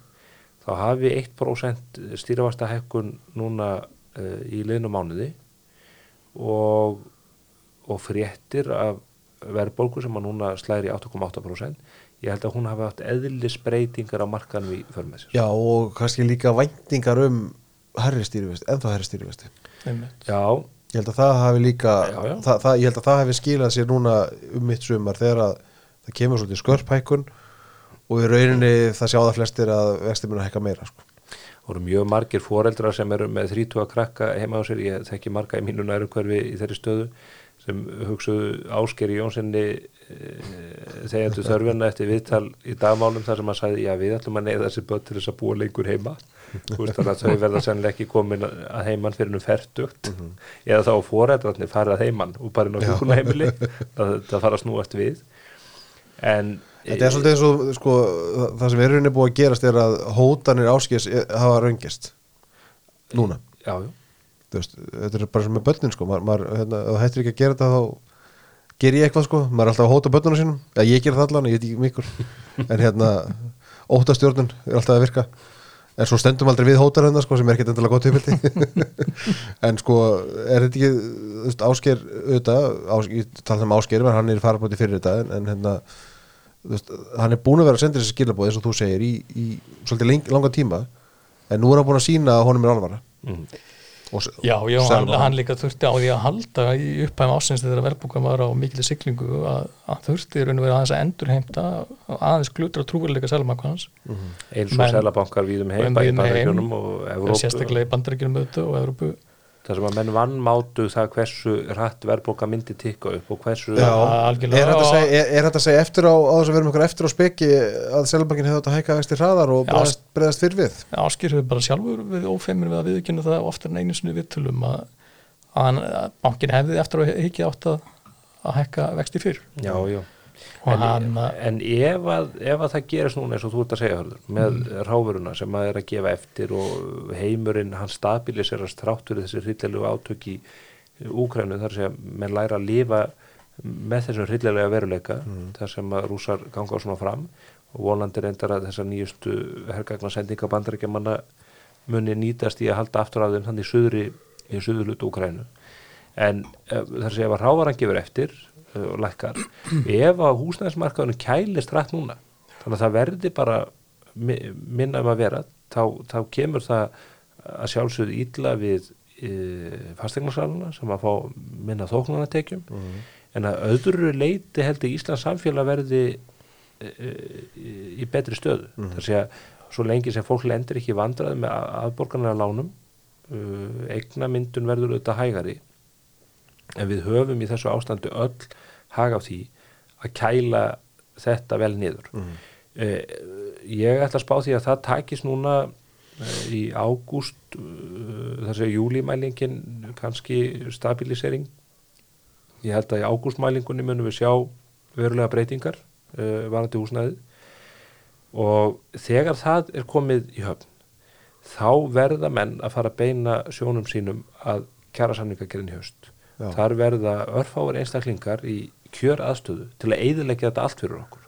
S2: þá hafi 1% stýravasta hekkun núna uh, í liðnum mánuði. Og, og fréttir af verðbólgu sem að núna slæri 8,8% ég held að hún hafi haft eðlisbreytingar á markanum í för með sér.
S1: Já og kannski líka væntingar um herri stýrivesti, ennþá herri stýrivesti
S3: einmitt.
S2: Já,
S1: ég held að það hafi líka
S2: Já, já.
S1: Það, það, ég held að það hafi skilað sér núna um mitt sumar þegar að það kemur svolítið skörphækkun og í rauninni það sjá það flestir að vexti mun að hækka meira sko.
S2: voru mjög margir foreldrar sem eru með 30 að krakka heima á sér, ég þekki marga í mínu næru hverfi í þeirri stöðu sem hugsuðu ásker í Jónssoni e, þegar þú þörfina eftir viðtal í dagmálum þar sem hann sagði já við ætlum að neyða þessi börn til þess að búa lengur heima þannig að þau verða sennilega ekki komin að heiman fyrir nú ferdugt eða þá foreldrarnir farið að heiman og bara inn á hjókunaheimili það, það fara snúast við. En
S1: þetta er svolítið eins og sko, það- það sem er rauninni búið að gerast er að hótanir áskis hafa raungist núna.
S2: Já, já,
S1: veist, þetta er bara sem með börnin sko. hérna, þú hættir ekki að gera þetta þá ger ég eitthvað sko, maður er alltaf að hóta börnunum sínum. Já, ég ger það allan, ég veit ekki um ykkur en hérna, óttastjórnun er alltaf að virka en svo stendum aldrei við hótar hennar sko sem er ekkert endilega gott uppfyldi en sko er þetta ekki ásker auðvitað, ás, ég tala um ásker hann er farabóti fyrir þetta en, en hérna veist, hann er búin að vera að senda þessi skilabóð eins og þú segir í, í svolítið leng, langa tíma en nú er hann búin að sína að honum er alvara
S2: Mm.
S1: Og,
S3: Já, já, hann, hann líka þurfti á því að halda í upphæfum ásins þegar verðbúkan var á mikil siglingu að, að þurfti raun og verið aðeins að endurheimta aðeins glutra trúveruleika selmakans
S2: eins og selabankar heim,
S3: Um
S2: bæði
S3: víðum heim.
S2: bandaríkjunum og
S3: sérstaklega í bandaríkjunum auðvitað og Evrópu
S2: þar sem að menn vannmátu það hversu hratt verðbólka myndi tikka upp og hversu
S1: Já, er þetta að segja, er, er þetta að segja eftir á, á þess að með einhver eftir á speki að Selbankin hefði þetta að hækka vexti hraðar og
S3: Já,
S1: breðast, breðast fyrir við?
S3: Áskir hefur bara sjálfur við ófeimur við að viðkynna það oftar en einu sinni viðtölum að, að, bankin hefði eftir að higgja átt að, að hækka vexti fyrr.
S2: Já, já. En,
S3: hann
S2: en ef, að, ef að það gerist núna eins og þú ert að segja hörður, með mm. ráfuruna sem að er að gefa eftir og heimurinn hann stabiliserast þrátt fyrir þessi hryllilegu átök í Úkrænu þar sem menn læra að lifa með þessum hryllilega veruleika þar sem að rúsar ganga á svona fram. Og vonandi reyndar að þessar nýjustu hergagnasendinga bandarækjamanna muni nýtast í að halda aftur af þeim þannig í suðurlut Úkrænu en uh, þar sem að rávaran gefur eftir og lækkar. Ef að húsnæðismarkaðunum kælist rætt núna þannig að það verði bara mi- minna um að vera þá, þá kemur það að sjálfsögðu illa við e, fastegnasaluna sem að fá minna þóknanatekjum. En að öðru leiti heldur Íslands samfélag verði e, e, í betri stöðu. Mm. þar sé að svo lengi sem fólk lendir ekki vandrað með aðborgarnar lánum uh, eigna myndun verður auðvitað hægari en við höfum í þessu ástandu öll haga á því að kæla þetta vel niður. Mm. ég ætla að spá því að það takist núna eh, í ágúst uh, þar sé júlimælingin kannski stabilisering ég held að í ágústmælingunni munum við sjá verulega breytingar uh, varandi húsnæðið. Og þegar það er komið í höfn þá verða menn að fara að beina sjónum sínum að kjara samningagerinn í höst
S1: Já.
S2: þar verða örfáir einstaklingar í kjör aðstöðu til að eyðileggja þetta allt fyrir okkur.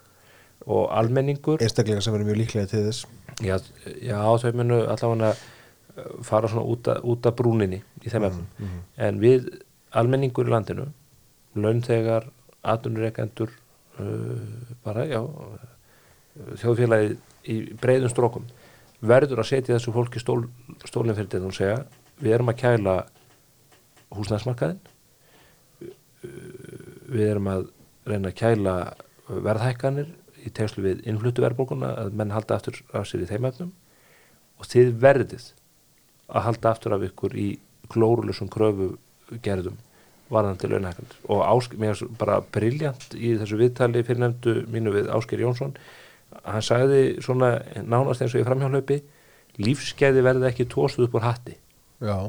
S2: Og almenningur
S1: einstaklingar sem verður mjög líklega til þess.
S2: Já, já þau munu allavega uh, fara svona út, að, út að brúninni í þeim efnum. en við almenningur í landinu launþegar, atvinnureikendur uh, bara já þjóðfélagið í breiðum strókum verður að setja þessu fólki stól, stólinn fyrir þetta og segja við erum að kæla húsnæðsmarkaðin við erum að reyna að kæla verðhækkanir í tegslu við innflutu verðbólkuna að menn halda aftur af sér í þeim efnum. Og þið verðið að halda aftur af ykkur í klórulusum kröfu gerðum varðandi launahækkanir. Og Ásk, mér er bara briljant í þessu viðtali fyrir nefndu mínu við Ásker Jónsson. Hann sagði svona nánast eins og í framhjálaupi lífskeiði verði ekki tóstuð upp úr hatti.
S1: Já,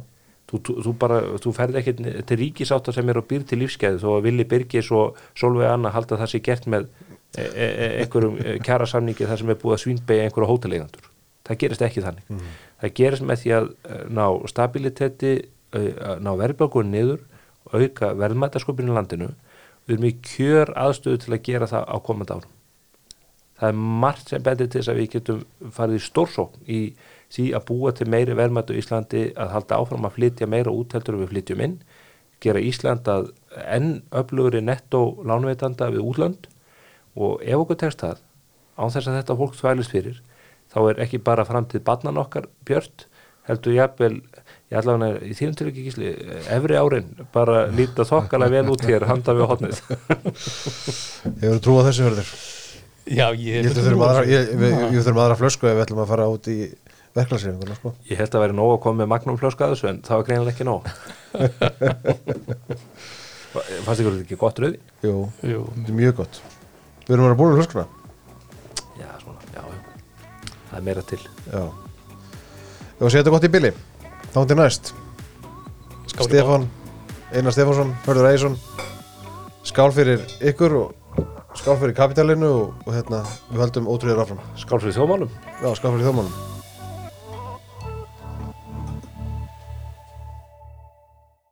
S2: þú, þú, þú bara, þú ferð ekki til ríkisáta sem er á býr til lífskeiði þó að Vili Birgis og Solveig Anna halda það sé gert með e, e, e, einhverjum kjara samningi þar sem er búið að svínbegja einhverju hóteleigandur það gerist ekki þannig. Það gerist með því að eh, ná stabiliteti eh, ná verðbökunni niður auka verðmætaskopinu í landinu. Við erum í kjör aðstöðu til að gera það á komandi árum. Það er margt sem bendir til þess að við getum farið í stórsókn í því að búa til meiri verðmættu í Íslandi að halda áfram að flytja meira útheldur en við flytjum inn, gera Ísland að enn öflugri netto lánveitanda við útlönd. Og ef okkur tekst það án þess að þetta fólk þvælist fyrir þá er ekki bara framtíð barnan okkar björt heldur jafnvel ég allavega í þínum til ekki gísli efri árin bara líta þokkalega vel út hér handa við hotnið
S1: hefur þú trú á þessu hörður?
S3: Já, ég
S1: ég að við þurfum aðra, ég, þurfum aðra flösku ef við ætlum að fara út í verklagsreifinguna sko.
S2: Ég held að væri nóg að koma með magnum flösku að þessu en það var greinilega ekki nóg. Fannst ykkur þetta ekki gott rauði?
S1: jú,
S3: Jú,
S1: þetta er mjög gott. Við erum að vera búin með flöskuna.
S2: Já, svona, já, já. Það er meira til.
S1: Já. Ef að segja þetta gott í bili þá til næst.
S3: Skál í
S1: Stefán, Einar Stefánsson, Hörður Ægjesson skál fyrir ykkur og skál fyrir kapitalinu og, og hérna, við höldum ótrúður áfram.
S2: Skálfrið þjóðmálum.
S1: Já, skál fyrir þjóðmálum